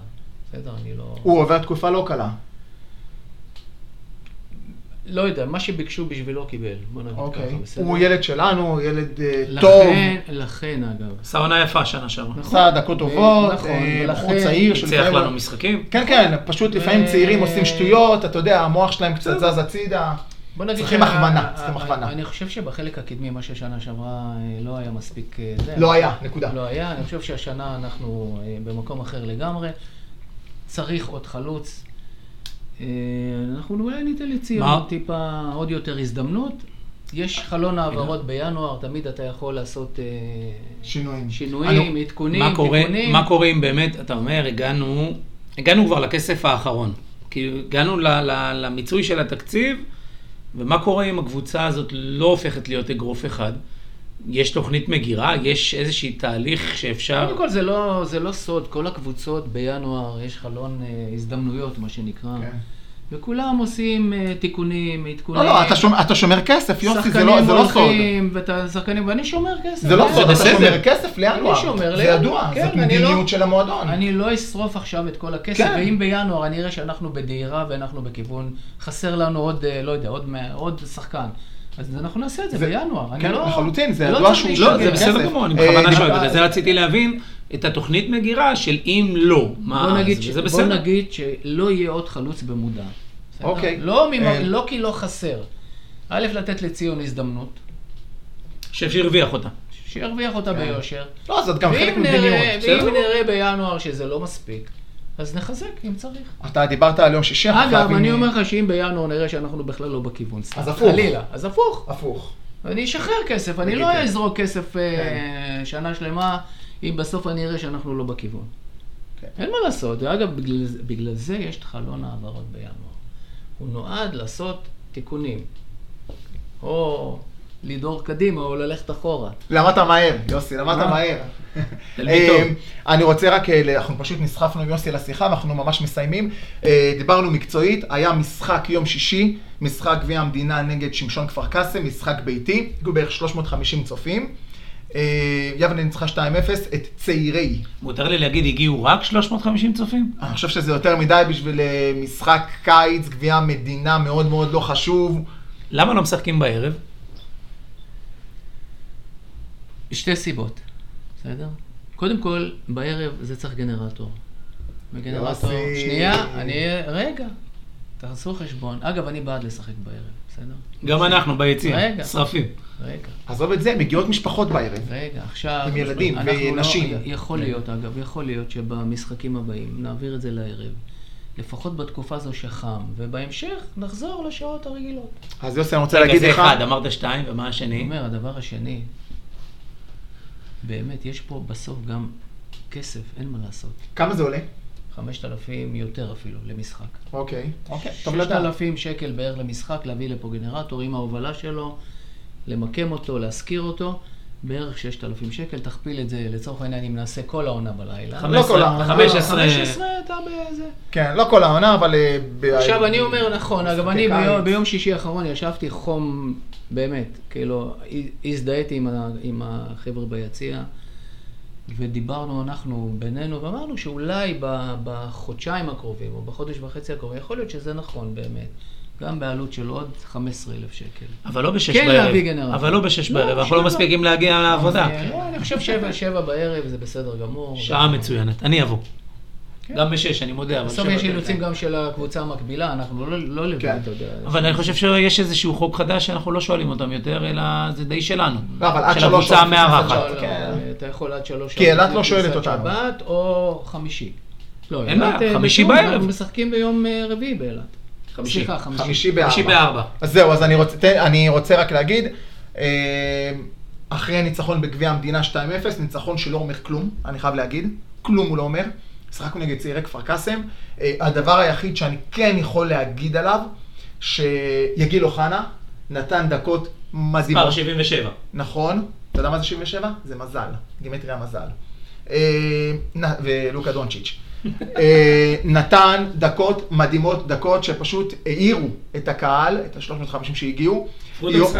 בסדר, אני לא... הוא עובר תקופה לא קלה. לא יודע, מה שביקשו בשבילו קיבל. בוא נגיד אוקיי. ככה, בסדר? הוא ילד שלנו, ילד אה, טוב. לכן, לכן אגב. עשה עונה יפה שנה שעברה. נכון. עשה דקות טובות, נכון, אה, בחור צעיר ניצח לנו משחקים. כן, כן, פשוט לפעמים ו- צעירים עושים שטויות, אתה יודע, המוח שלהם קצת זז הצידה. בוא נגיד צריכים הכוונה, צריכים הכוונה. אני חושב שבחלק הקדמי, מה ששנה שעברה אה, לא היה מספיק... אה, זה. לא היה, נקודה. לא היה, אני חושב שהשנה אנחנו אה, במקום אחר לגמרי. צריך עוד חלוץ. אה, אנחנו אולי ניתן לציון? טיפה עוד יותר הזדמנות. יש חלון העברות בינואר, תמיד אתה יכול לעשות אה, שינויים. שינויים, עדכונים, מה קורה, תיקונים. מה קורה אם באמת, אתה אומר, הגענו, הגענו כבר לכסף האחרון. כאילו, הגענו ל, ל, למיצוי של התקציב, ומה קורה אם הקבוצה הזאת לא הופכת להיות אגרוף אחד? יש תוכנית מגירה? יש איזשהי תהליך שאפשר... קודם כל זה לא, זה לא סוד, כל הקבוצות בינואר יש חלון אה, הזדמנויות, מה שנקרא. כן. וכולם עושים אה, תיקונים, עדכונים. לא, לא, אתה שומר- אתה שומר כסף, יוסי, זה שחקנים לא זה לא סוד. הולכים, ואתה שחקנים, ואני שומר כסף. זה לא. סוד, אתה. שומר כסף לינואר. אני שומר זה לינואר, ידוע, כן, זאת לא- מדיניות של המועדון. אני לא אשרוף עכשיו את כל הכסף, כן. ואם בינואר אני אראה שאנחנו בדהירה ואנחנו בכיוון, חסר לנו עוד, אה, לא יודע, עוד, עוד שחקן, אז אנחנו נעשה את זה, זה- בינואר. אני כן, לא- לחלוטין, זה לא ידוע שהוא להשתגע. לא, זה בסדר כסף. גמור, אני אה, בכוונה שואל, דווקא- בגלל זה רציתי להבין את התוכנית מגירה של אם לא, מה בוא אז, נגיד, ש... וזה בוא בסדר. נגיד שלא יהיה עוד חלוץ במודע. אוקיי. לא, ממ... אה. לא כי לא חסר. א', לתת לציון הזדמנות, שהרוויח אותה. שירוויח אותה כן. ביושר. לא, זאת גם חלק ממדיניות. ואם נראה בינואר שזה לא מספיק, אז נחזק אם צריך. אתה דיברת על יום שישי, אנחנו אגב, חייבים- אני אומר לך שאם בינואר נראה שאנחנו בכלל לא בכיוון, סתם, אז הפוך. חלילה, אז הפוך. הפוך. אני אשחרר כסף, אני לא כן. אזרוק כסף אה, שנה שלמה, אם בסוף אני אראה שאנחנו לא בכיוון. כן. אין מה לעשות, זה- בגלל זה יש את חלון העברות בינואר. הוא נועד לעשות תיקונים. או לדהור קדימה, או ללכת אחורה. למדת מהר, יוסי, למדת אה. מהר. אה, אני רוצה רק, אה, אנחנו פשוט נסחפנו עם יוסי לשיחה ואנחנו ממש מסיימים. דיברנו מקצועית, היה משחק יום שישי, משחק גביע המדינה נגד שמשון כפר קאסם, משחק ביתי, הגיעו בערך 350 צופים. יבנה ניצחה 2-0 את צעירי. מותר לי להגיד, הגיעו רק 350 צופים? אני חושב שזה יותר מדי בשביל משחק קיץ, גביע המדינה מאוד מאוד לא חשוב. למה לא משחקים בערב? שתי סיבות, בסדר? קודם כל, בערב זה צריך גנרטור. וגנרטור... יוסי. שנייה, אני... רגע, תעשו חשבון. אגב, אני בעד לשחק בערב, בסדר? גם אנחנו ביציע, רגע. שרפים. רגע. עזוב את זה, מגיעות משפחות בערב. רגע, עכשיו... עם ילדים אנחנו ונשים. לא, יכול להיות, אגב, יכול להיות שבמשחקים הבאים נעביר את זה לערב. לפחות בתקופה הזו שחם, ובהמשך נחזור לשעות הרגילות. אז יוסי, אני רוצה רגע, להגיד זה לך... אחד, אמרת שתיים, ומה אני השני? אומר, הדבר השני, באמת, יש פה בסוף גם כסף, אין מה לעשות. כמה זה עולה? 5,000 יותר אפילו למשחק. אוקיי, אוקיי, טוב לדעת. 6,000 שקל בערך למשחק, להביא לפה גנרטור עם ההובלה שלו, למקם אותו, להשכיר אותו, בערך 6,000 שקל, תכפיל את זה, לצורך העניין, אם נעשה כל העונה בלילה. לא כל העונה. 15. 15 אתה באיזה... כן, לא כל העונה, אבל... אה, עכשיו אני אומר נכון, אגב אני ביום. ביום שישי האחרון ישבתי חום, באמת, כאילו, הזדהיתי עם, ה- עם החבר'ה ביציע, ודיברנו אנחנו בינינו, ואמרנו שאולי בחודשיים הקרובים, או בחודש וחצי הקרובים, יכול להיות שזה נכון באמת, גם בעלות של עוד 15,000 שקל. אבל לא בשש כן, בערב. להביא גנרטור. אבל לא בשש לא, בערב, אנחנו לא. מספיקים להגיע לעבודה. אז, לא, אני חושב שבע, שבע בערב זה בסדר גמור. שעה מצוינת, אני אבוא. כן. גם בשש, אני מודה, אבל בסוף יש אילוצים. גם של הקבוצה המקבילה, אנחנו לא, לא לבד, כן. אתה יודע. אבל אני חושב שיש איזשהו חוק חדש שאנחנו לא שואלים אותם יותר, אלא זה די שלנו. לא, אבל עד של שלוש הקבוצה שעות לפני המארחת. לא, כן. לא, אתה יכול עד שלוש כי אילת לא שואלת אותנו. שבת או חמישי. לא, אין בעיה, אה, חמישי בערב. אנחנו משחקים ביום אה, רביעי באילת. חמישי. סליחה, חמישי. חמישי בארבע. חמישי בארבע. אז זהו, אז אני רוצה, תן- אני רוצה רק להגיד, אה, אחרי הניצחון בגביע המדינה 2-0, ניצחון שלא אומר כלום, אני חייב להגיד, כלום הוא לא אומר. שיחקנו נגד צעירי כפר קאסם. אה, הדבר היחיד שאני כן יכול להגיד עליו, שיגיל אוחנה נתן דקות מדהימות. מספר 77. נכון, אתה יודע מה זה 77? זה מזל, גימטריה מזל. אה, ולוקה דונצ'יץ'. אה, נתן דקות מדהימות, דקות שפשוט העירו את הקהל, את ה-350 שהגיעו. יום-.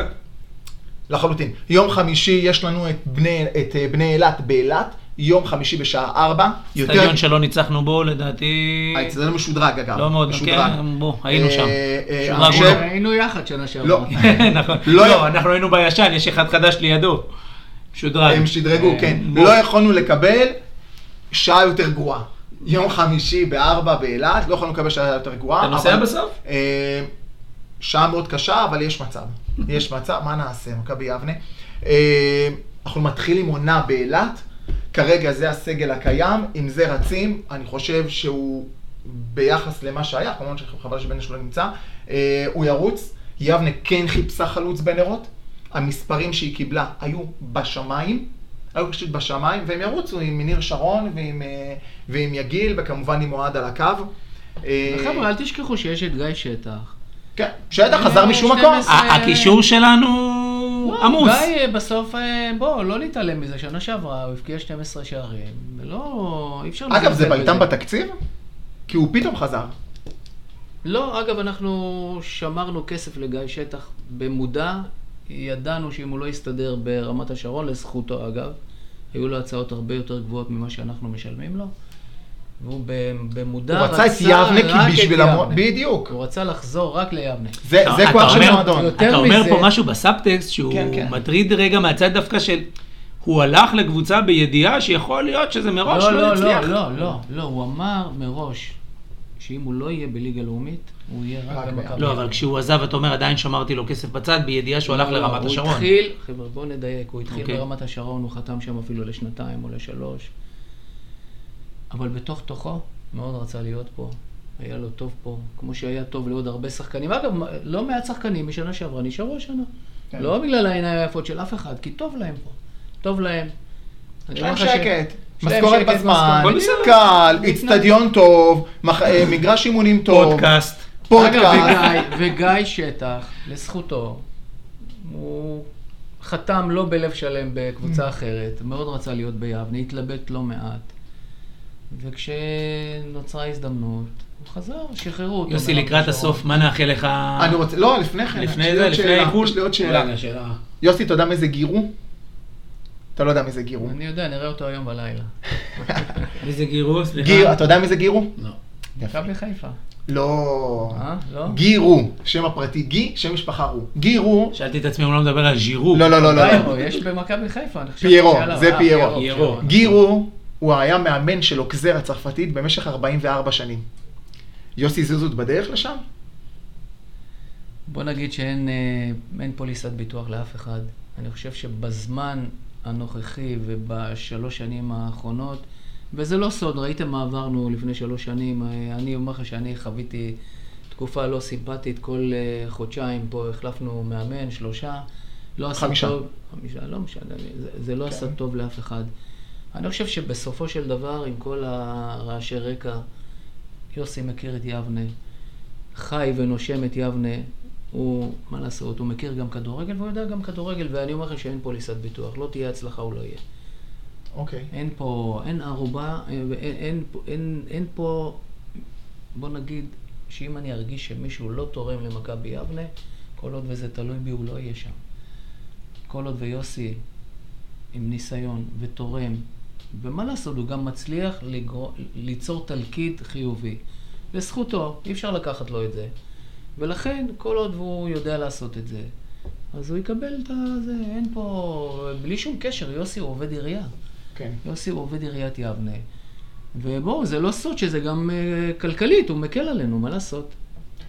לחלוטין. יום חמישי יש לנו את בני, את אה, בני אילת באילת, יום חמישי בשעה 4. סטדיון שלא ניצחנו בו, לדעתי... האצטדיון משודרג אגב. לא מאוד, משודרג. כן, בוא, היינו שם. אה, אה, לא. היינו יחד שנה שעברה. לא, נכון. לא- לא, אנחנו היינו בישן, יש אחד חדש לידו. שודרג. הם שדרגו, אה, כן. בוא. לא יכולנו לקבל שעה יותר גרועה. יום חמישי בארבע באילת, לא יכולנו לקבל שעה יותר גרועה. אתה נוסע בסוף? אה, שעה מאוד קשה, אבל יש מצב. יש מצב, מה נעשה, מכבי יבנה. אה, אנחנו מתחילים עונה באילת, כרגע זה הסגל הקיים, עם זה רצים, אני חושב שהוא ביחס למה שהיה, כמובן שחבל שבן שלו נמצא, אה, הוא ירוץ. יבנה כן חיפשה חלוץ בנרות, המספרים שהיא קיבלה היו בשמיים, היו פשוט בשמיים, והם ירוצו עם ניר שרון ועם, אה, ועם יגיל, וכמובן עם אוהד על הקו. אה, חבר'ה, אל תשכחו שיש את גיא שטח. כן, שטח חזר משום 12. מקום. הקישור שלנו לא, עמוס. גיא, אה, בסוף, בוא, לא להתעלם מזה, שנה שעברה הוא הבקיע 12 שערים, ולא, אי אפשר... אגב, זה בעיטם. בתקציב? כי הוא פתאום חזר. לא, אגב, אנחנו שמרנו כסף לגיא שטח במודע, ידענו שאם הוא לא יסתדר ברמת השרון, לזכותו אגב, היו לו הצעות הרבה יותר גבוהות ממה שאנחנו משלמים לו, והוא במודע הוא רצה את יבנה כי רק את בשביל יבנה. המון... בדיוק. הוא רצה לחזור רק ליבנה. זה זה כוח של מועדון. אתה אומר מזה- פה משהו בסאבטקסט שהוא כן, כן. מטריד רגע מהצד דווקא של... הוא הלך לקבוצה בידיעה שיכול להיות שזה מראש לא, לא לא, יצליח. לא, לא, לא, לא, הוא אמר מראש שאם הוא לא יהיה בליגה לאומית, הוא יהיה רק במכבי. לא, אבל כשהוא עזב, אתה אומר, עדיין שמרתי לו כסף בצד, בידיעה שהוא הלך לא, לא, לרמת הוא השרון. התחיל, חבר'ה, בואו נדייק, הוא התחיל אוקיי. ברמת השרון, הוא חתם שם אפילו לשנתיים או לשלוש. אבל בתוך תוכו, מאוד רצה להיות פה. היה לו טוב פה, כמו שהיה טוב לעוד הרבה שחקנים. אגב, לא מעט שחקנים משנה שעברה נשארו השנה. כן. לא בגלל העיניים היפות של אף אחד, כי טוב להם פה. טוב להם. יש להם ש- שקט. משכורת בזמן. קל, איצטדיון טוב, אה, מגרש אימונים טוב, פודקאסט. פודקאסט. וגיא, שטח, לזכותו, הוא חתם לא בלב שלם בקבוצה אחרת, מאוד רצה להיות ביבנה, התלבט לא מעט. וכשנוצרה הזדמנות, הוא חזר, שחררו אותו. יוסי, לקראת. הסוף, מה נאחל לך? אני רוצה, לא, לפני כן. לפני זה, לפני האיחול? יש לי עוד שאלה. יוסי, אתה יודע מי זה גירו? אתה לא יודע מי זה גירו. אני יודע, נראה אותו היום בלילה. מי זה גירו? סליחה. גיר, אתה יודע מי זה גירו? לא. מכבי חיפה. לא. אה? לא? גירו, שם הפרטי גי, שם משפחה רו. גירו, שאלתי את עצמי אם הוא לא מדבר על ז'ירו. לא, לא, לא, לא. פיירו, יש במכבי חיפה, אני חושב פיירו. זה אה, פיירו. גירו, הוא היה מאמן של אוקזר הצרפתית במשך 44 שנים. יוסי זוזות בדרך לשם? בוא נגיד שאין אה, אין פוליסת ביטוח לאף אחד. אני חושב שבזמן הנוכחי ובשלוש שנים האחרונות, וזה לא סוד, ראיתם מה עברנו לפני שלוש שנים, אה, אני אומר לך שאני חוויתי תקופה לא סימפטית, כל אה, חודשיים פה החלפנו מאמן, שלושה, לא עשה חמישה. טוב, חמישה, לא משנה, זה, זה לא כן. עשה טוב לאף אחד. אני חושב שבסופו של דבר, עם כל הרעשי רקע, יוסי מכיר את יבנה, חי ונושם את יבנה, הוא, מה לעשות, הוא מכיר גם כדורגל והוא יודע גם כדורגל, ואני אומר לכם שאין פוליסת ביטוח, לא תהיה הצלחה, הוא לא יהיה. אוקיי. אין פה, אין ערובה, אין, אין, אין, אין פה, בוא נגיד, שאם אני ארגיש שמישהו לא תורם למכבי יבנה, כל עוד וזה תלוי בי, הוא לא יהיה שם. כל עוד ויוסי עם ניסיון ותורם, ומה לעשות, הוא גם מצליח לגרו, ליצור תלכיד חיובי. לזכותו, אי אפשר לקחת לו את זה. ולכן, כל עוד הוא יודע לעשות את זה, אז הוא יקבל את זה, אין פה, בלי שום קשר, יוסי הוא עובד עירייה. כן. יוסי הוא עובד עיריית יבנה. ובואו, זה לא סוד שזה גם uh, כלכלית, הוא מקל עלינו, מה לעשות?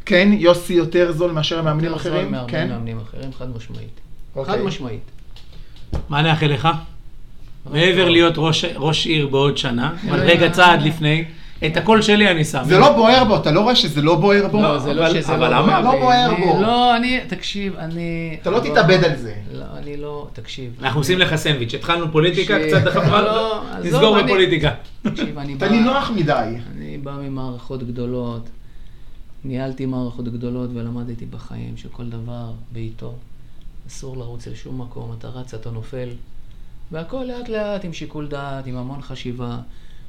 כן, יוסי יותר זול מאשר מאמנים יותר זול אחרים? מהרבה כן. מאמנים אחרים, חד משמעית. אוקיי. חד משמעית. מה נאחל לך? מעבר להיות ראש- ראש עיר בעוד שנה, אבל לא, רגע. צעד לפני, את הקול שלי אני שם. זה לא בוער בו, אתה לא רואה שזה לא בוער בו? לא, זה לא אבל- שזה אבל לא למה? בוער לא בי. בוער אני- בו. לא, אני, תקשיב, אני... אתה לא תתאבד על זה. לא, אני לא, תקשיב. אנחנו עושים לך סנדוויץ', התחלנו פוליטיקה, קצת חברה, לא, נסגור אני- בפוליטיקה. תקשיב, אני בא... אתה נינוח מדי. אני בא ממערכות גדולות, ניהלתי מערכות גדולות ולמדתי בחיים שכל דבר בעיתו. אסור לרוץ לשום מקום, אתה רץ, אתה נופל. והכל לאט לאט, עם שיקול דעת, עם המון חשיבה,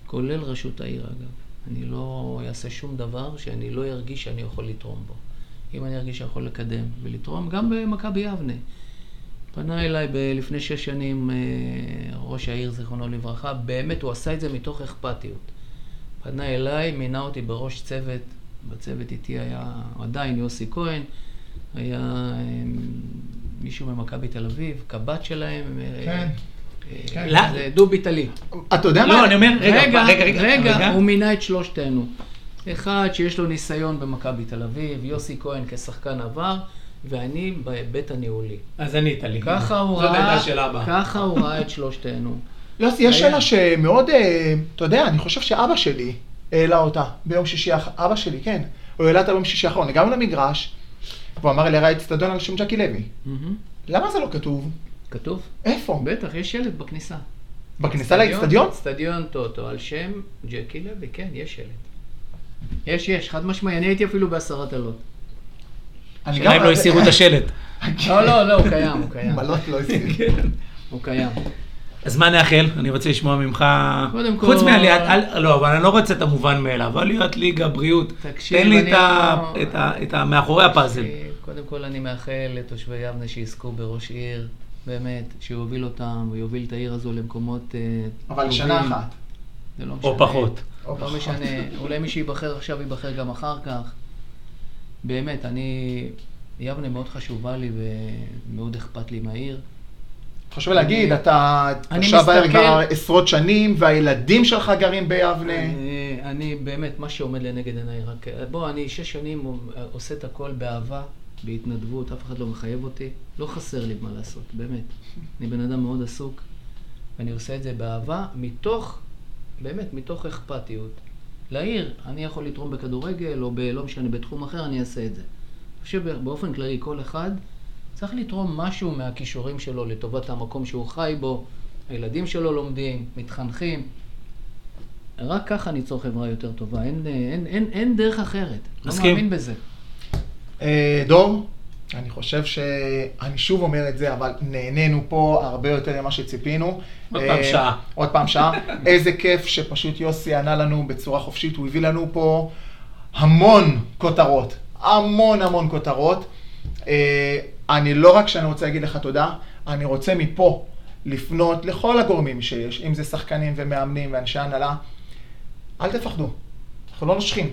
כולל רשות העיר אגב. אני לא אעשה שום דבר שאני לא ארגיש שאני יכול לתרום בו. אם אני ארגיש שאני יכול לקדם ולתרום, גם במכבי יבנה. פנה אליי לפני שש שנים אה, ראש העיר, זיכרונו לברכה, באמת, הוא עשה את זה מתוך אכפתיות. פנה אליי, מינה אותי בראש צוות, בצוות איתי היה עדיין יוסי כהן, היה אה, מישהו ממכבי תל אביב, קב"ט שלהם, אה, כן. כן. זה דובי טלי. אתה יודע מה? לא, אני אומר, רגע, רגע, רגע, הוא מינה את שלושתנו. אחד שיש לו ניסיון במכבי תל אביב, יוסי כהן כשחקן עבר, ואני בהיבט הניהולי. אז ענית לי. ככה הוא ראה. ככה הוא ראה את שלושתנו. יוסי, יש. שאלה שמאוד, אה, אתה יודע, אני חושב שאבא שלי העלה אותה ביום שישי, אבא שלי, כן, הוא העלה אותה ביום שישי האחרון, הגענו למגרש, והוא אמר לי, ראה אצטדיון על שם ג'קי לוי. למה זה לא כתוב? כתוב? איפה? בטח, יש שלט בכניסה. בכניסה לאצטדיון? אצטדיון טוטו, על שם ג'קי לוי, כן, יש שלט. יש, יש, חד משמעי, אני הייתי אפילו בעשרת הלות. אני השאלה אם לא הסירו את השלט. לא, לא, לא, הוא קיים, הוא קיים. מלות לא הסיר. הוא קיים. אז מה נאחל? אני רוצה לשמוע ממך, קודם כל- חוץ מעליית, אל- לא, אבל אני לא רוצה את המובן מאליו, עליית ליגה, בריאות. תקשיב, תן לי את ה- לא- את ה- את ה... מאחורי הפאזל. קודם כל אני מאחל לתושבי יבנה שיזכו בראש עיר, באמת, שיוביל אותם, ויוביל את העיר הזו למקומות אה, אבל. שנה אחת. זה לא משנה. או פחות. או לא פחות. משנה, אולי מי שייבחר עכשיו ייבחר גם אחר כך. באמת, אני... יבנה מאוד חשובה לי ומאוד אכפת לי מהעיר. חשוב להגיד, אתה תושב העיר כבר עשרות שנים, והילדים שלך גרים ביבנה. אני, אני באמת, מה שעומד לנגד עיניי רק... בוא, אני שש שנים עושה את הכל באהבה, בהתנדבות, אף אחד לא מחייב אותי. לא חסר לי מה לעשות, באמת. אני בן אדם מאוד עסוק, ואני עושה את זה באהבה, מתוך, באמת, מתוך אכפתיות. לעיר, אני יכול לתרום בכדורגל, או. לא משנה, בתחום אחר, אני אעשה את זה. אני חושב באופן כללי, כל אחד צריך לתרום משהו מהכישורים שלו לטובת המקום שהוא חי בו. הילדים שלו לומדים, מתחנכים. רק ככה ניצור חברה יותר טובה, אין, אין, אין, אין דרך אחרת. מסכים. לא מאמין בזה. אה, דור, אני חושב שאני שוב אומר את זה, אבל נהנינו פה הרבה יותר ממה שציפינו. עוד אה, פעם שעה. עוד פעם שעה. איזה כיף שפשוט יוסי ענה לנו בצורה חופשית, הוא הביא לנו פה המון כותרות, המון המון כותרות. אה, אני לא רק שאני רוצה להגיד לך תודה, אני רוצה מפה לפנות לכל הגורמים שיש, אם זה שחקנים ומאמנים ואנשי הנהלה, אל תפחדו, אנחנו לא נושכים.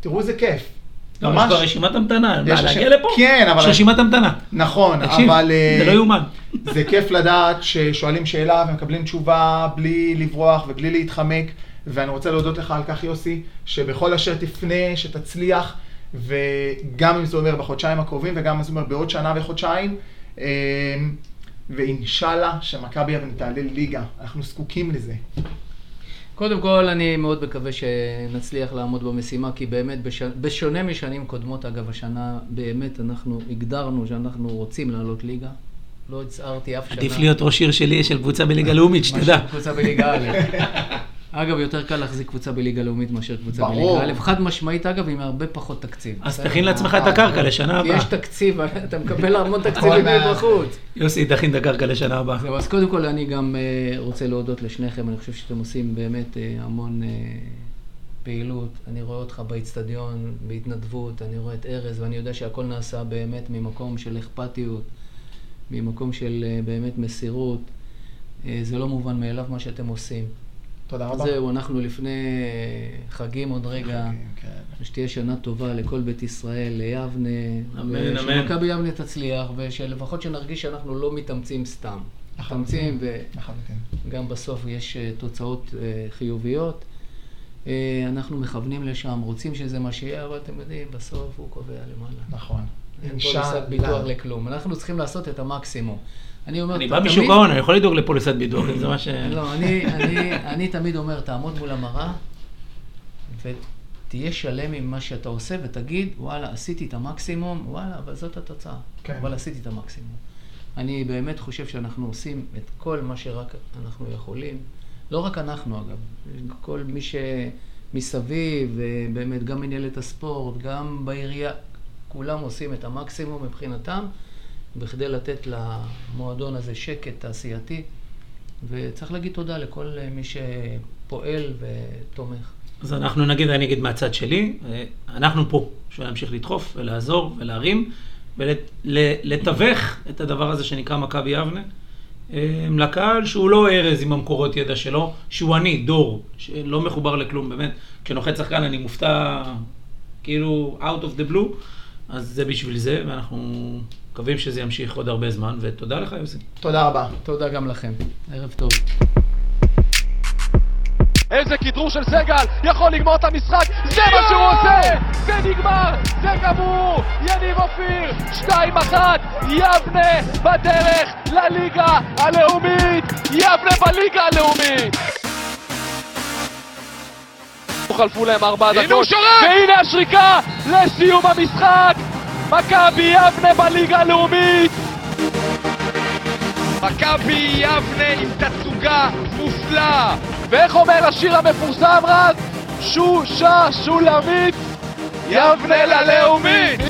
תראו איזה כיף. לא, יש כבר רשימת המתנה, יש מה, להגיע לפה? כן, אבל- יש רשימת המתנה. נכון, אבל... אה, זה לא יאומן. זה כיף לדעת ששואלים שאלה ומקבלים תשובה בלי לברוח ובלי להתחמק, ואני רוצה להודות לך על כך, יוסי, שבכל אשר תפנה, שתצליח, וגם אם זה אומר בחודשיים הקרובים, וגם אם זה אומר בעוד שנה וחודשיים, אה, ואינשאללה שמכבי יבנה תעלה ליגה, אנחנו זקוקים לזה. קודם כל, אני מאוד מקווה שנצליח לעמוד במשימה, כי באמת, בש... בשונה משנים קודמות, אגב, השנה באמת אנחנו הגדרנו שאנחנו רוצים לעלות ליגה. לא הצהרתי אף שנה. עדיף להיות ראש עיר שלי של קבוצה בליגה לאומית, שתדע. קבוצה בליגה א'. אגב, יותר קל להחזיק קבוצה בליגה לאומית מאשר קבוצה ברור. בליגה א'. חד משמעית, אגב, עם הרבה פחות תקציב. אז? תכין לעצמך את הקרקע לשנה כי הבאה. יש תקציב, אתה מקבל המון תקציבים. מבחוץ. יוסי, תכין את הקרקע לשנה הבאה. זהו, אז קודם כל אני גם אה, רוצה להודות לשניכם, אני חושב שאתם עושים באמת אה, המון אה, פעילות. אני רואה אותך באיצטדיון, בהתנדבות, אני רואה את ארז, ואני יודע שהכל נעשה באמת ממקום של אכפתיות, ממקום של אה, באמת מסירות. אה, זה לא מובן מאליו מה שאתם עושים. תודה רבה. זהו, אנחנו לפני חגים עוד רגע. כן. שתהיה שנה טובה לכל בית ישראל, ליבנה. אמן, אמן. ושמכבי יבנה תצליח, ושלפחות שנרגיש שאנחנו לא מתאמצים סתם. מתאמצים. וגם בסוף יש אה, תוצאות אה, חיוביות. אה, אנחנו מכוונים לשם, רוצים שזה מה שיהיה, אבל אתם יודעים, בסוף הוא קובע למעלה. נכון. אין. פוליסת ביטוח לכלום. אנחנו צריכים לעשות את המקסימום. אני אומר, אני בא משוק ההון, אני יכול לדאוג לפוליסת ביטוח, זה מה ש... לא, אני, אני, אני תמיד אומר, תעמוד מול המראה ותהיה שלם עם מה שאתה עושה ותגיד, וואלה, עשיתי את המקסימום, וואלה, אבל זאת התוצאה. כן. אבל עשיתי את המקסימום. אני באמת חושב שאנחנו עושים את כל מה שרק אנחנו יכולים. לא רק אנחנו, אגב, כל מי שמסביב, ובאמת גם מנהלת הספורט, גם בעירייה, כולם עושים את המקסימום מבחינתם, בכדי לתת למועדון הזה שקט תעשייתי. וצריך להגיד תודה לכל מי שפועל ותומך. אז אנחנו נגיד, אני אגיד מהצד שלי, אנחנו פה בשביל להמשיך לדחוף ולעזור ולהרים ולתווך את הדבר הזה שנקרא מכבי יבנה לקהל שהוא לא ארז עם המקורות ידע שלו, שהוא אני, דור, שלא מחובר לכלום, באמת. כשנוחת שחקן אני מופתע כאילו out of the blue, אז זה בשביל זה, ואנחנו מקווים שזה ימשיך עוד הרבה זמן, ותודה לך יוסי. תודה רבה. תודה גם לכם. ערב טוב. איזה כדרור של סגל, יכול לגמור את המשחק, זה מה שהוא עושה! זה נגמר, זה גמור! יניב אופיר, 2-1, יבנה בדרך לליגה הלאומית! יבנה בליגה הלאומית! חלפו להם ארבע דקות, והנה השריקה לסיום המשחק! מכבי יבנה בליגה הלאומית! מכבי יבנה עם תצוגה מופלאה! ואיך אומר השיר המפורסם רז? שושה שולמית, יבנה ללאומית!